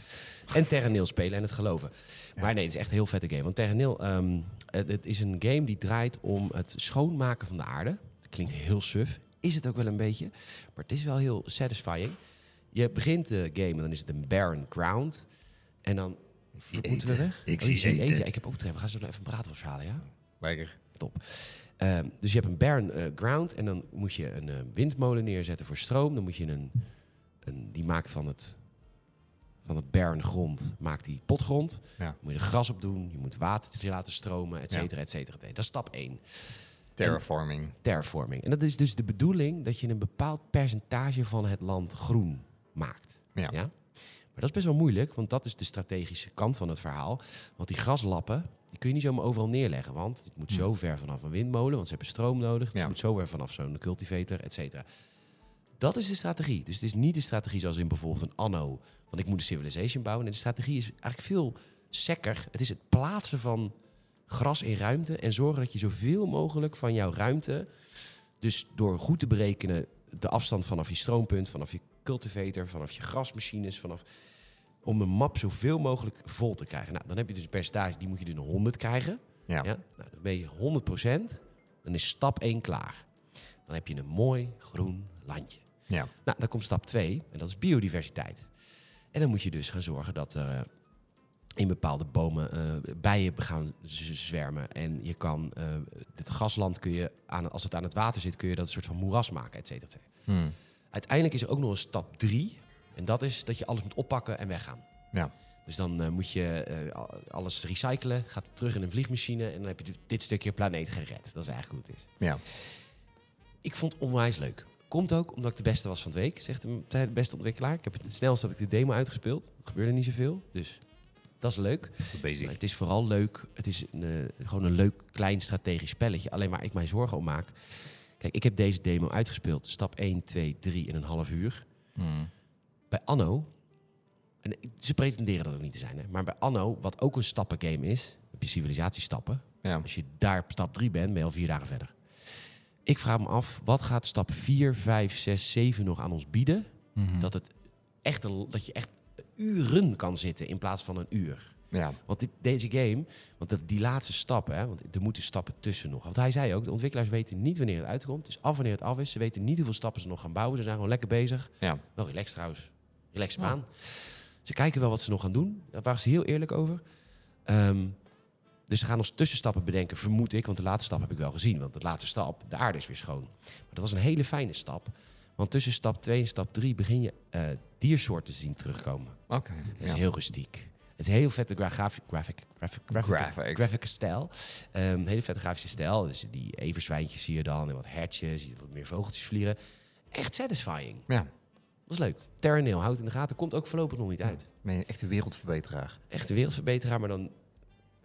En Terra Nil spelen en het geloven. Maar nee, het is echt een heel vette game. Want Terra Nil, ehm, het, het is een game die draait om het schoonmaken van de aarde. Klinkt heel suf. Is het ook wel een beetje. Maar het is wel heel satisfying. Je begint de game en dan is het een barren ground. En dan moeten we weg. Ik Oh, zie eten. Ja, ik heb ook treffen. Ga zo nog even een braadworst halen, ja? Lekker. Ehm, dus je hebt een barren eh, ground en dan moet je een eh, windmolen neerzetten voor stroom. Dan moet je een, die maakt van het, van het barren grond, maakt die potgrond. Ja. Moet je er gras op doen, je moet water laten stromen, et cetera, et cetera. Dat is stap 1, Terraforming. terraforming. En dat is dus de bedoeling dat je een bepaald percentage van het land groen maakt. Ja. Ja? Maar dat is best wel moeilijk, want dat is de strategische kant van het verhaal. Want die graslappen, die kun je niet zomaar overal neerleggen. Want het moet Hm. zo ver vanaf een windmolen, want ze hebben stroom nodig. Dus Ja. het moet zo ver vanaf zo'n cultivator, et cetera. Dat is de strategie. Dus het is niet de strategie zoals in bijvoorbeeld een anno. Want ik moet een civilization bouwen. En de strategie is eigenlijk veel sekker. Het is het plaatsen van gras in ruimte. En zorgen dat je zoveel mogelijk van jouw ruimte... Dus door goed te berekenen de afstand vanaf je stroompunt, vanaf je cultivator, vanaf je grasmachines, vanaf om een map zoveel mogelijk vol te krijgen. Nou, dan heb je dus een percentage, die moet je dus een 100 krijgen. Ja. Ja? Nou, dan ben je 100%, dan is stap 1 klaar. Dan heb je een mooi groen landje. Ja. Nou, dan komt stap 2 en dat is biodiversiteit. En dan moet je dus gaan zorgen dat er eh, in bepaalde bomen eh, bijen gaan zwermen. En je kan, eh dit gasland kun je, aan, als het aan het water zit, kun je dat een soort van moeras maken, et cetera, et cetera. Hmm. Uiteindelijk is er ook nog een stap 3. En dat is dat je alles moet oppakken en weggaan. Ja. Dus dan moet je al- alles recyclen, gaat het terug in een vliegmachine en dan heb je dit stukje planeet gered. Dat is eigenlijk hoe het is. Ja. Ik vond het onwijs leuk. Komt ook omdat ik de beste was van het week, zegt de, de beste ontwikkelaar. Ik heb het het snelst heb ik de demo uitgespeeld. Het gebeurde niet zoveel, dus dat is leuk. Het is vooral leuk. Het is een, eh, gewoon een leuk klein strategisch spelletje. Alleen waar ik mij zorgen om maak. Kijk, ik heb deze demo uitgespeeld. Stap 1, 2, 3 in een half uur. Hmm. Bij Anno. En ze pretenderen dat ook niet te zijn. Hè, maar bij Anno, wat ook een stappengame is. Heb je civilisatiestappen. Ja. Als je daar op stap 3 bent, ben je al vier dagen verder. Ik vraag me af, wat gaat stap 4, 5, 6, 7 nog aan ons bieden? Mhm. Dat, het echt een, dat je echt uren kan zitten in plaats van een uur. Ja. Want dit, deze game, want dat- die laatste stappen, hè, want er moeten stappen tussen nog. Want hij zei ook, de ontwikkelaars weten niet wanneer het uitkomt. Is af wanneer het af is. Ze weten niet hoeveel stappen ze nog gaan bouwen. Ze zijn gewoon lekker bezig. Ja. Wel relaxed trouwens. Relaxed Ja. baan. Ze kijken wel wat ze nog gaan doen. Daar waren ze heel eerlijk over. Ehm, dus ze gaan ons tussenstappen bedenken, vermoed ik. Want de laatste stap heb ik wel gezien. Want de laatste stap, de aarde is weer schoon. Maar dat was een hele fijne stap. Want tussen stap 2 en stap 3 begin je eh, diersoorten te zien terugkomen. Oké. Het is Ja. heel rustiek. Het is een heel vette gra graphic, graphic, graphic, graphic, stijl. Ehm hele vette grafische stijl. Dus die everzwijntjes zie je dan en wat hertjes, je ziet wat meer vogeltjes vliegen. Echt satisfying. Ja. Dat is leuk. Terra Nil, houdt in de gaten, komt ook voorlopig nog niet uit. Ben je een wereldverbeteraar? Echt een wereldverbeteraar, maar dan,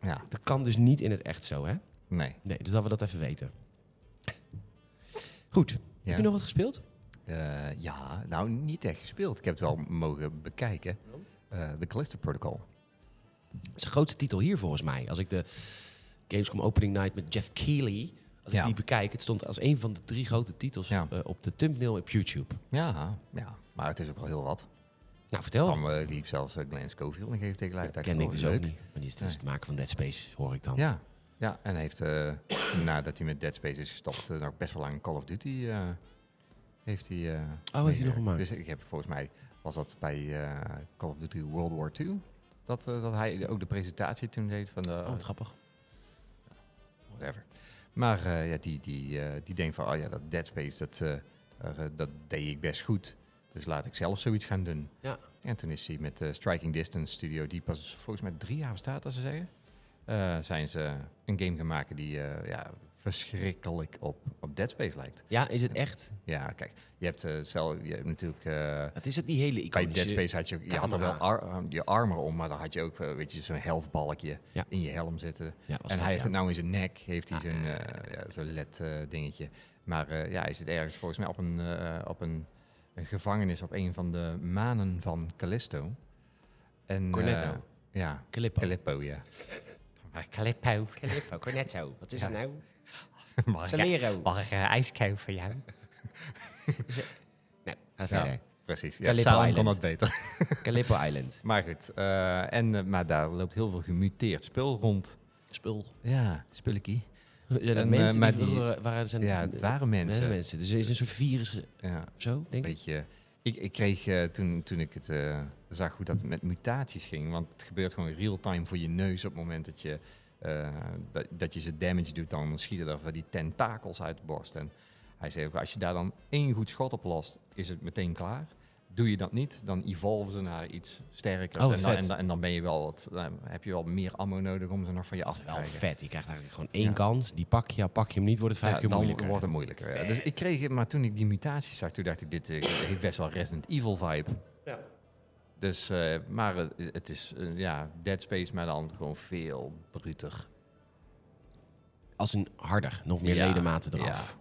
Ja. dat kan dus niet in het echt zo, hè? Nee. Nee, dus dat we dat even weten. Goed. Heb je nog wat gespeeld? Eh, ja, nou niet echt gespeeld. Ik heb het wel mogen bekijken. Eh The Callisto Protocol. Het is een grootste titel hier volgens mij. Als ik de Gamescom Opening Night met Jeff Keighley, als ik die bekijk, het stond als een van de drie grote titels Ja. eh, op de thumbnail op YouTube. Ja, ja, maar het is ook wel heel wat. Nou, vertel. Dan eh, liep zelfs uh, Glenn Schofield nog even tegelijkertijd. ken ik dus leuk. ook niet. Maar die is dus het maken van Dead Space, hoor ik dan. Ja, ja, en heeft eh, (coughs) nadat hij met Dead Space is gestopt, nog best wel lang Call of Duty heeft hij. Oh, heeft hij nog gemaakt? Dus ik heb volgens mij was dat bij Call of Duty World War II. Dat, dat hij ook de presentatie toen deed van de. Oh, wat grappig. whatever. Maar ja, die, die, die denkt van, oh ja, dat Dead Space, dat, dat deed ik best goed. Dus laat ik zelf zoiets gaan doen. Ja. En toen is hij met de Striking Distance Studio, die pas volgens mij drie jaar bestaat, als ze zeggen. eh, zijn ze een game gaan maken die eh, ja, verschrikkelijk op, op Dead Space lijkt. Ja, is het echt? Ja, kijk, je hebt, cel, je hebt natuurlijk... Het is het die hele iconische... Dead Space had je, je had er wel ar- je armor om, maar dan had je ook weet je, zo'n healthbalkje Ja. in je helm zitten. Ja, en hij heeft het nou in zijn nek, heeft hij Ah, zo'n zo'n led dingetje. Maar ja, hij zit ergens volgens mij op een, op een, een gevangenis op een van de manen van Callisto. En, Cornetto. eh, ja, Calippo. Calippo, ja. (laughs) Maar Calippo. Calippo, Cornetto. Wat is Ja. het nou? (laughs) Mag ik, Salero. mag ik ijs kopen voor jou? (laughs) Nou, ga verder. Precies, ja, Calippo kon Island. dat beter. Calippo Island. Maar goed, eh, en, eh, maar daar loopt heel veel gemuteerd spul rond. Spul. Ja, spulletjie. Zijn En, mensen eh, maar die die- vroeger waren... Zijn, Ja, het waren mensen. mensen. Dus er is een soort virus of Ja, zo, denk ik. beetje. Ik, ik kreeg eh, toen, toen ik het eh, zag hoe dat met mutaties ging, want het gebeurt gewoon real-time voor je neus op het moment dat je, eh, dat, dat je ze damage doet, dan schieten er van die tentakels uit de borst. En hij zei ook, als je daar dan één goed schot op lost, is het meteen klaar. Doe je dat niet, dan evolven ze naar iets sterkers. Oh, en, dan, en, dan, en dan ben je wel wat, dan heb je wel meer ammo nodig om ze nog van je af Dat te is wel krijgen. vet. Je krijgt eigenlijk gewoon één Ja. kans. Die pak je, pak je hem niet, wordt het vijf Ja, keer dan moeilijker. wordt het moeilijker. Vet. Dus ik kreeg het, maar toen ik die mutaties zag, toen dacht ik, dit eh, heeft best wel Resident Evil vibe. Ja. Dus, eh, maar eh, het is eh, ja, Dead Space, maar dan gewoon veel bruter. Als een harder, nog meer Ja, ledematen eraf.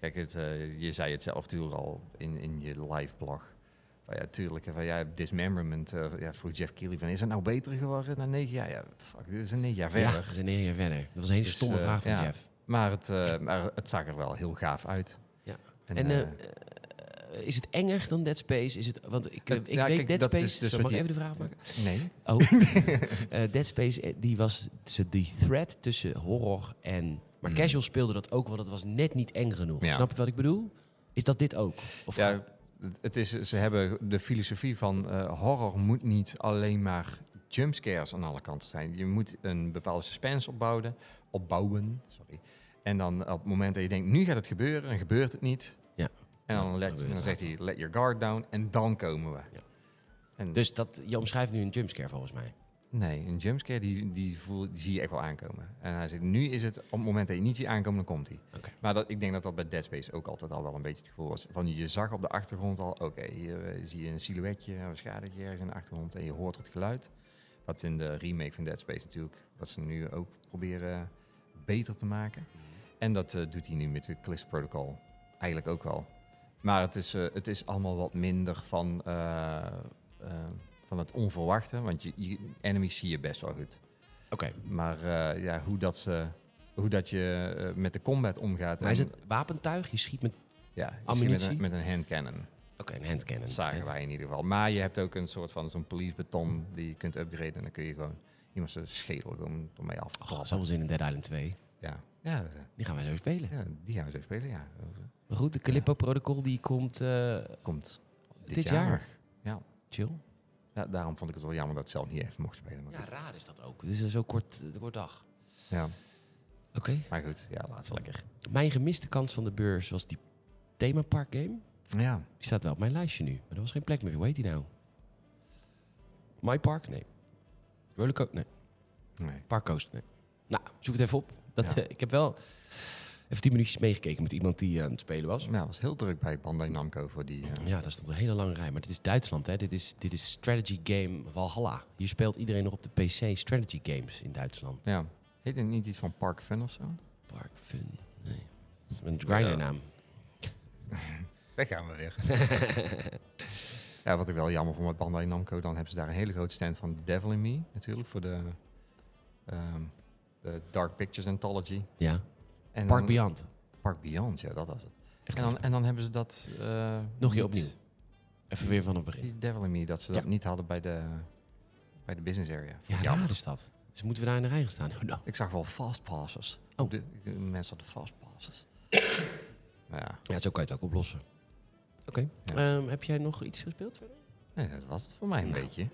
Kijk, het, eh, je zei het zelf toen al in, in je live blog. Van, ja, tuurlijk. Van, ja, dismemberment. eh, ja, vroeg Jeff Keighley van, is het nou beter geworden na negen jaar? Ja, fuck, dit is een negen jaar Ja, verder. we zijn negen jaar verder. Dat was een hele Dus, stomme eh, vraag van ja. Jeff. Maar, het, eh, maar het zag er wel heel gaaf uit. Ja. En, En is het enger dan Dead Space? Is het, want ik, ik ja, weet kijk, Dead Space... is dus Zo, mag je- even de vraag maken? nee. Oh. (laughs) Dead Space, die was ze- die thread tussen horror en... Maar Hmm. casual speelde dat ook wel. Dat was net niet eng genoeg. Ja. Snap je wat ik bedoel? Is dat dit ook? Of Ja, het- is, ze hebben de filosofie van eh, horror moet niet alleen maar jumpscares aan alle kanten zijn. Je moet een bepaalde suspense opbouwen, opbouwen sorry. En dan op het moment dat je denkt, nu gaat het gebeuren, dan gebeurt het niet. Ja. En dan, let, dan zegt hij, let your guard down, en dan komen we. Ja. En Dus dat, je omschrijft nu een jumpscare volgens mij. Nee, een jumpscare die, die, voel, die zie je echt wel aankomen. En hij zegt, nu is het, op het moment dat je niet ziet aankomen, dan komt hij. Maar dat, ik denk dat dat bij Dead Space ook altijd al wel een beetje het gevoel was. Van je zag op de achtergrond al, oké, hier eh, zie je een silhouetje, een schaduwtje ergens in de achtergrond en je hoort het geluid. Wat in de remake van Dead Space natuurlijk, wat ze nu ook proberen beter te maken. En dat eh, doet hij nu met de Callisto Protocol eigenlijk ook wel. Maar het is, eh, het is allemaal wat minder van, van het onverwachte, want je, je enemies zie je best wel goed. Oké. Maar eh, ja, hoe dat, ze, hoe dat je eh, met de combat omgaat. Maar is en- het wapentuig? Je schiet met... ja, je met ammunitie? een, met een hand cannon. Oké, een handcannon. Dat zagen wij in ieder geval. Maar je hebt ook een soort van zo'n police beton die je kunt upgraden. En dan kun je gewoon iemand zijn schedel gewoon ermee Oh, afklappen. zo was in Dead Island 2. ja. Ja, eh, Die gaan wij zo spelen. ja, die gaan we zo spelen, ja. Maar goed, de Calippo-protocol die komt Komt dit, dit jaar. jaar. Ja. chill. Ja. Daarom vond ik het wel jammer dat ik zelf niet even mocht spelen. Maar Ja, goed. raar is dat ook. Het is een zo kort, eh, kort dag. Ja. Oké. Maar goed, ja, laat ze lekker. Mijn gemiste kans van de beurs was die themapark game. Ja. Die staat wel op mijn lijstje nu. Maar er was geen plek meer. Hoe heet die nou? My Park? Nee. Rollercoaster? Nee. Nee. Park? Nee. Nou, zoek het even op. Dat, Ja. eh, ik heb wel even tien minuutjes meegekeken met iemand die eh, aan het spelen was. Ja, het was heel druk bij Bandai Namco voor die... eh, Ja, daar stond een hele lange rij. Maar dit is Duitsland, hè? Dit is, dit is strategy game Valhalla. Hier speelt iedereen nog op de PC strategy games in Duitsland. ja. Heet het niet iets van Park Fun of zo? Park Fun. Nee. Dat is een grindernaam. (laughs) Daar gaan we weer. (laughs) ja, wat ik wel jammer vond met Bandai Namco, dan hebben ze daar een hele grote stand van Devil in Me, natuurlijk, voor de, ehm, de Dark Pictures Anthology. Ja. En Park dan- Beyond. Park Beyond, ja, dat was het. Echt En dan, en dan hebben ze dat... eh, Nog een keer niet- opnieuw. Even weer vanaf het begin. Die Devil in Me, dat ze Ja. dat niet hadden bij de, bij de business area. Ja, jammer. raar is dat. Dus moeten we daar in de rij gaan staan? Oh. Ik zag wel fast passes. Oh. De, de mensen hadden fast passes. (coughs) maar ja, Ja, zo kan je het ook oplossen. Oké. Ja. Ehm, heb jij nog iets gespeeld verder? nee, dat was het voor mij een Nou. beetje.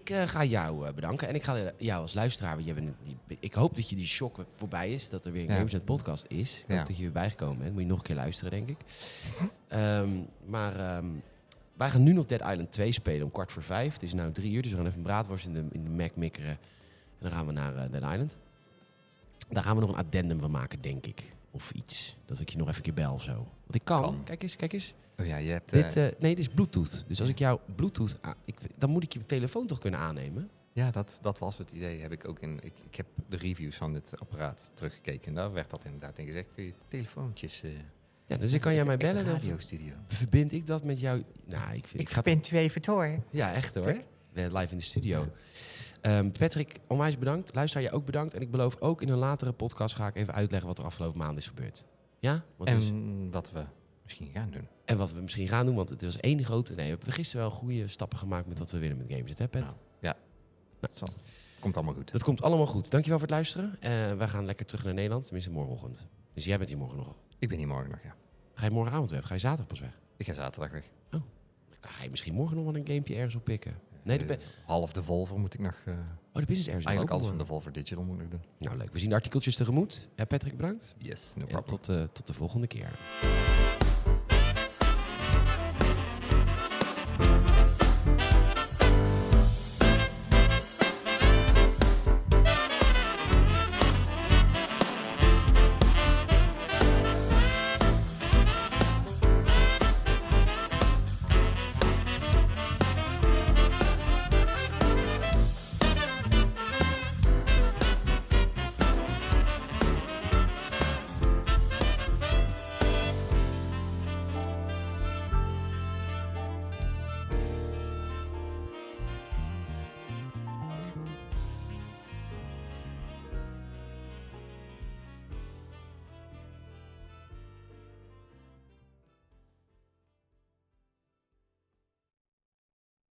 Ik eh, ga jou eh, bedanken. En ik ga jou als luisteraar... want bent, die- ik hoop dat je die shock voorbij is. Dat er weer een Ja. Games Net podcast is. Ik Ja. hoop dat je weer bijgekomen bent. Moet je nog een keer luisteren, denk ik. (laughs) Ehm, maar ehm, wij gaan nu nog Dead Island 2 spelen om kwart voor vijf. Het is nu drie uur, dus we gaan even een braadworst in de, in de Mac mikkeren. En dan gaan we naar eh, Dead Island. Daar gaan we nog een addendum van maken, denk ik. Of iets. Dat ik je nog even een keer bel of zo. Want ik kan. Kan. Kijk eens, kijk eens. Oh ja, je hebt... Dit, eh, eh, nee, dit is Bluetooth. Dus als ik jou Bluetooth... aan- ik, dan moet ik je telefoon toch kunnen aannemen? ja, dat, dat was het idee. Heb ik ook in... Ik, ik heb de reviews van dit apparaat teruggekeken. En daar werd dat inderdaad in gezegd. Kun je telefoontjes... eh, Ja, dus dan kan jij mij bellen. Dan radiostudio. verbind ik dat met jou. Nou, ik vind... Ik, ga twee voor Ja, echt hoor. Kijk. Live in de studio. Ehm, Patrick, onwijs bedankt. Luister jij ook bedankt. En ik beloof ook in een latere podcast ga ik even uitleggen wat er afgelopen maand is gebeurd. Ja? Is- En wat we misschien gaan doen. en wat we misschien gaan doen, want het was één grote... Nee, we hebben gisteren wel goede stappen gemaakt met wat we willen met Games. Hè, Pat? Nou. Het zal- komt allemaal goed. Dat komt allemaal goed. Dankjewel voor het luisteren. Eh wij gaan lekker terug naar Nederland, tenminste morgenochtend. Dus jij bent hier morgen nog. Ik ben hier morgen nog, ja. Ga je morgenavond weg? Ga je zaterdag pas weg? Ik ga zaterdag weg. Ga je misschien morgen nog wel een gamepje ergens op pikken? Nee, de, Eh, half de Volvo moet ik nog... eh, oh, de business ergens eigenlijk ook alles van de Volvo Digital moet ik doen. Nou, leuk. We zien de artikeltjes tegemoet. Patrick, bedankt. Yes, no En problem. tot, eh, tot de volgende keer.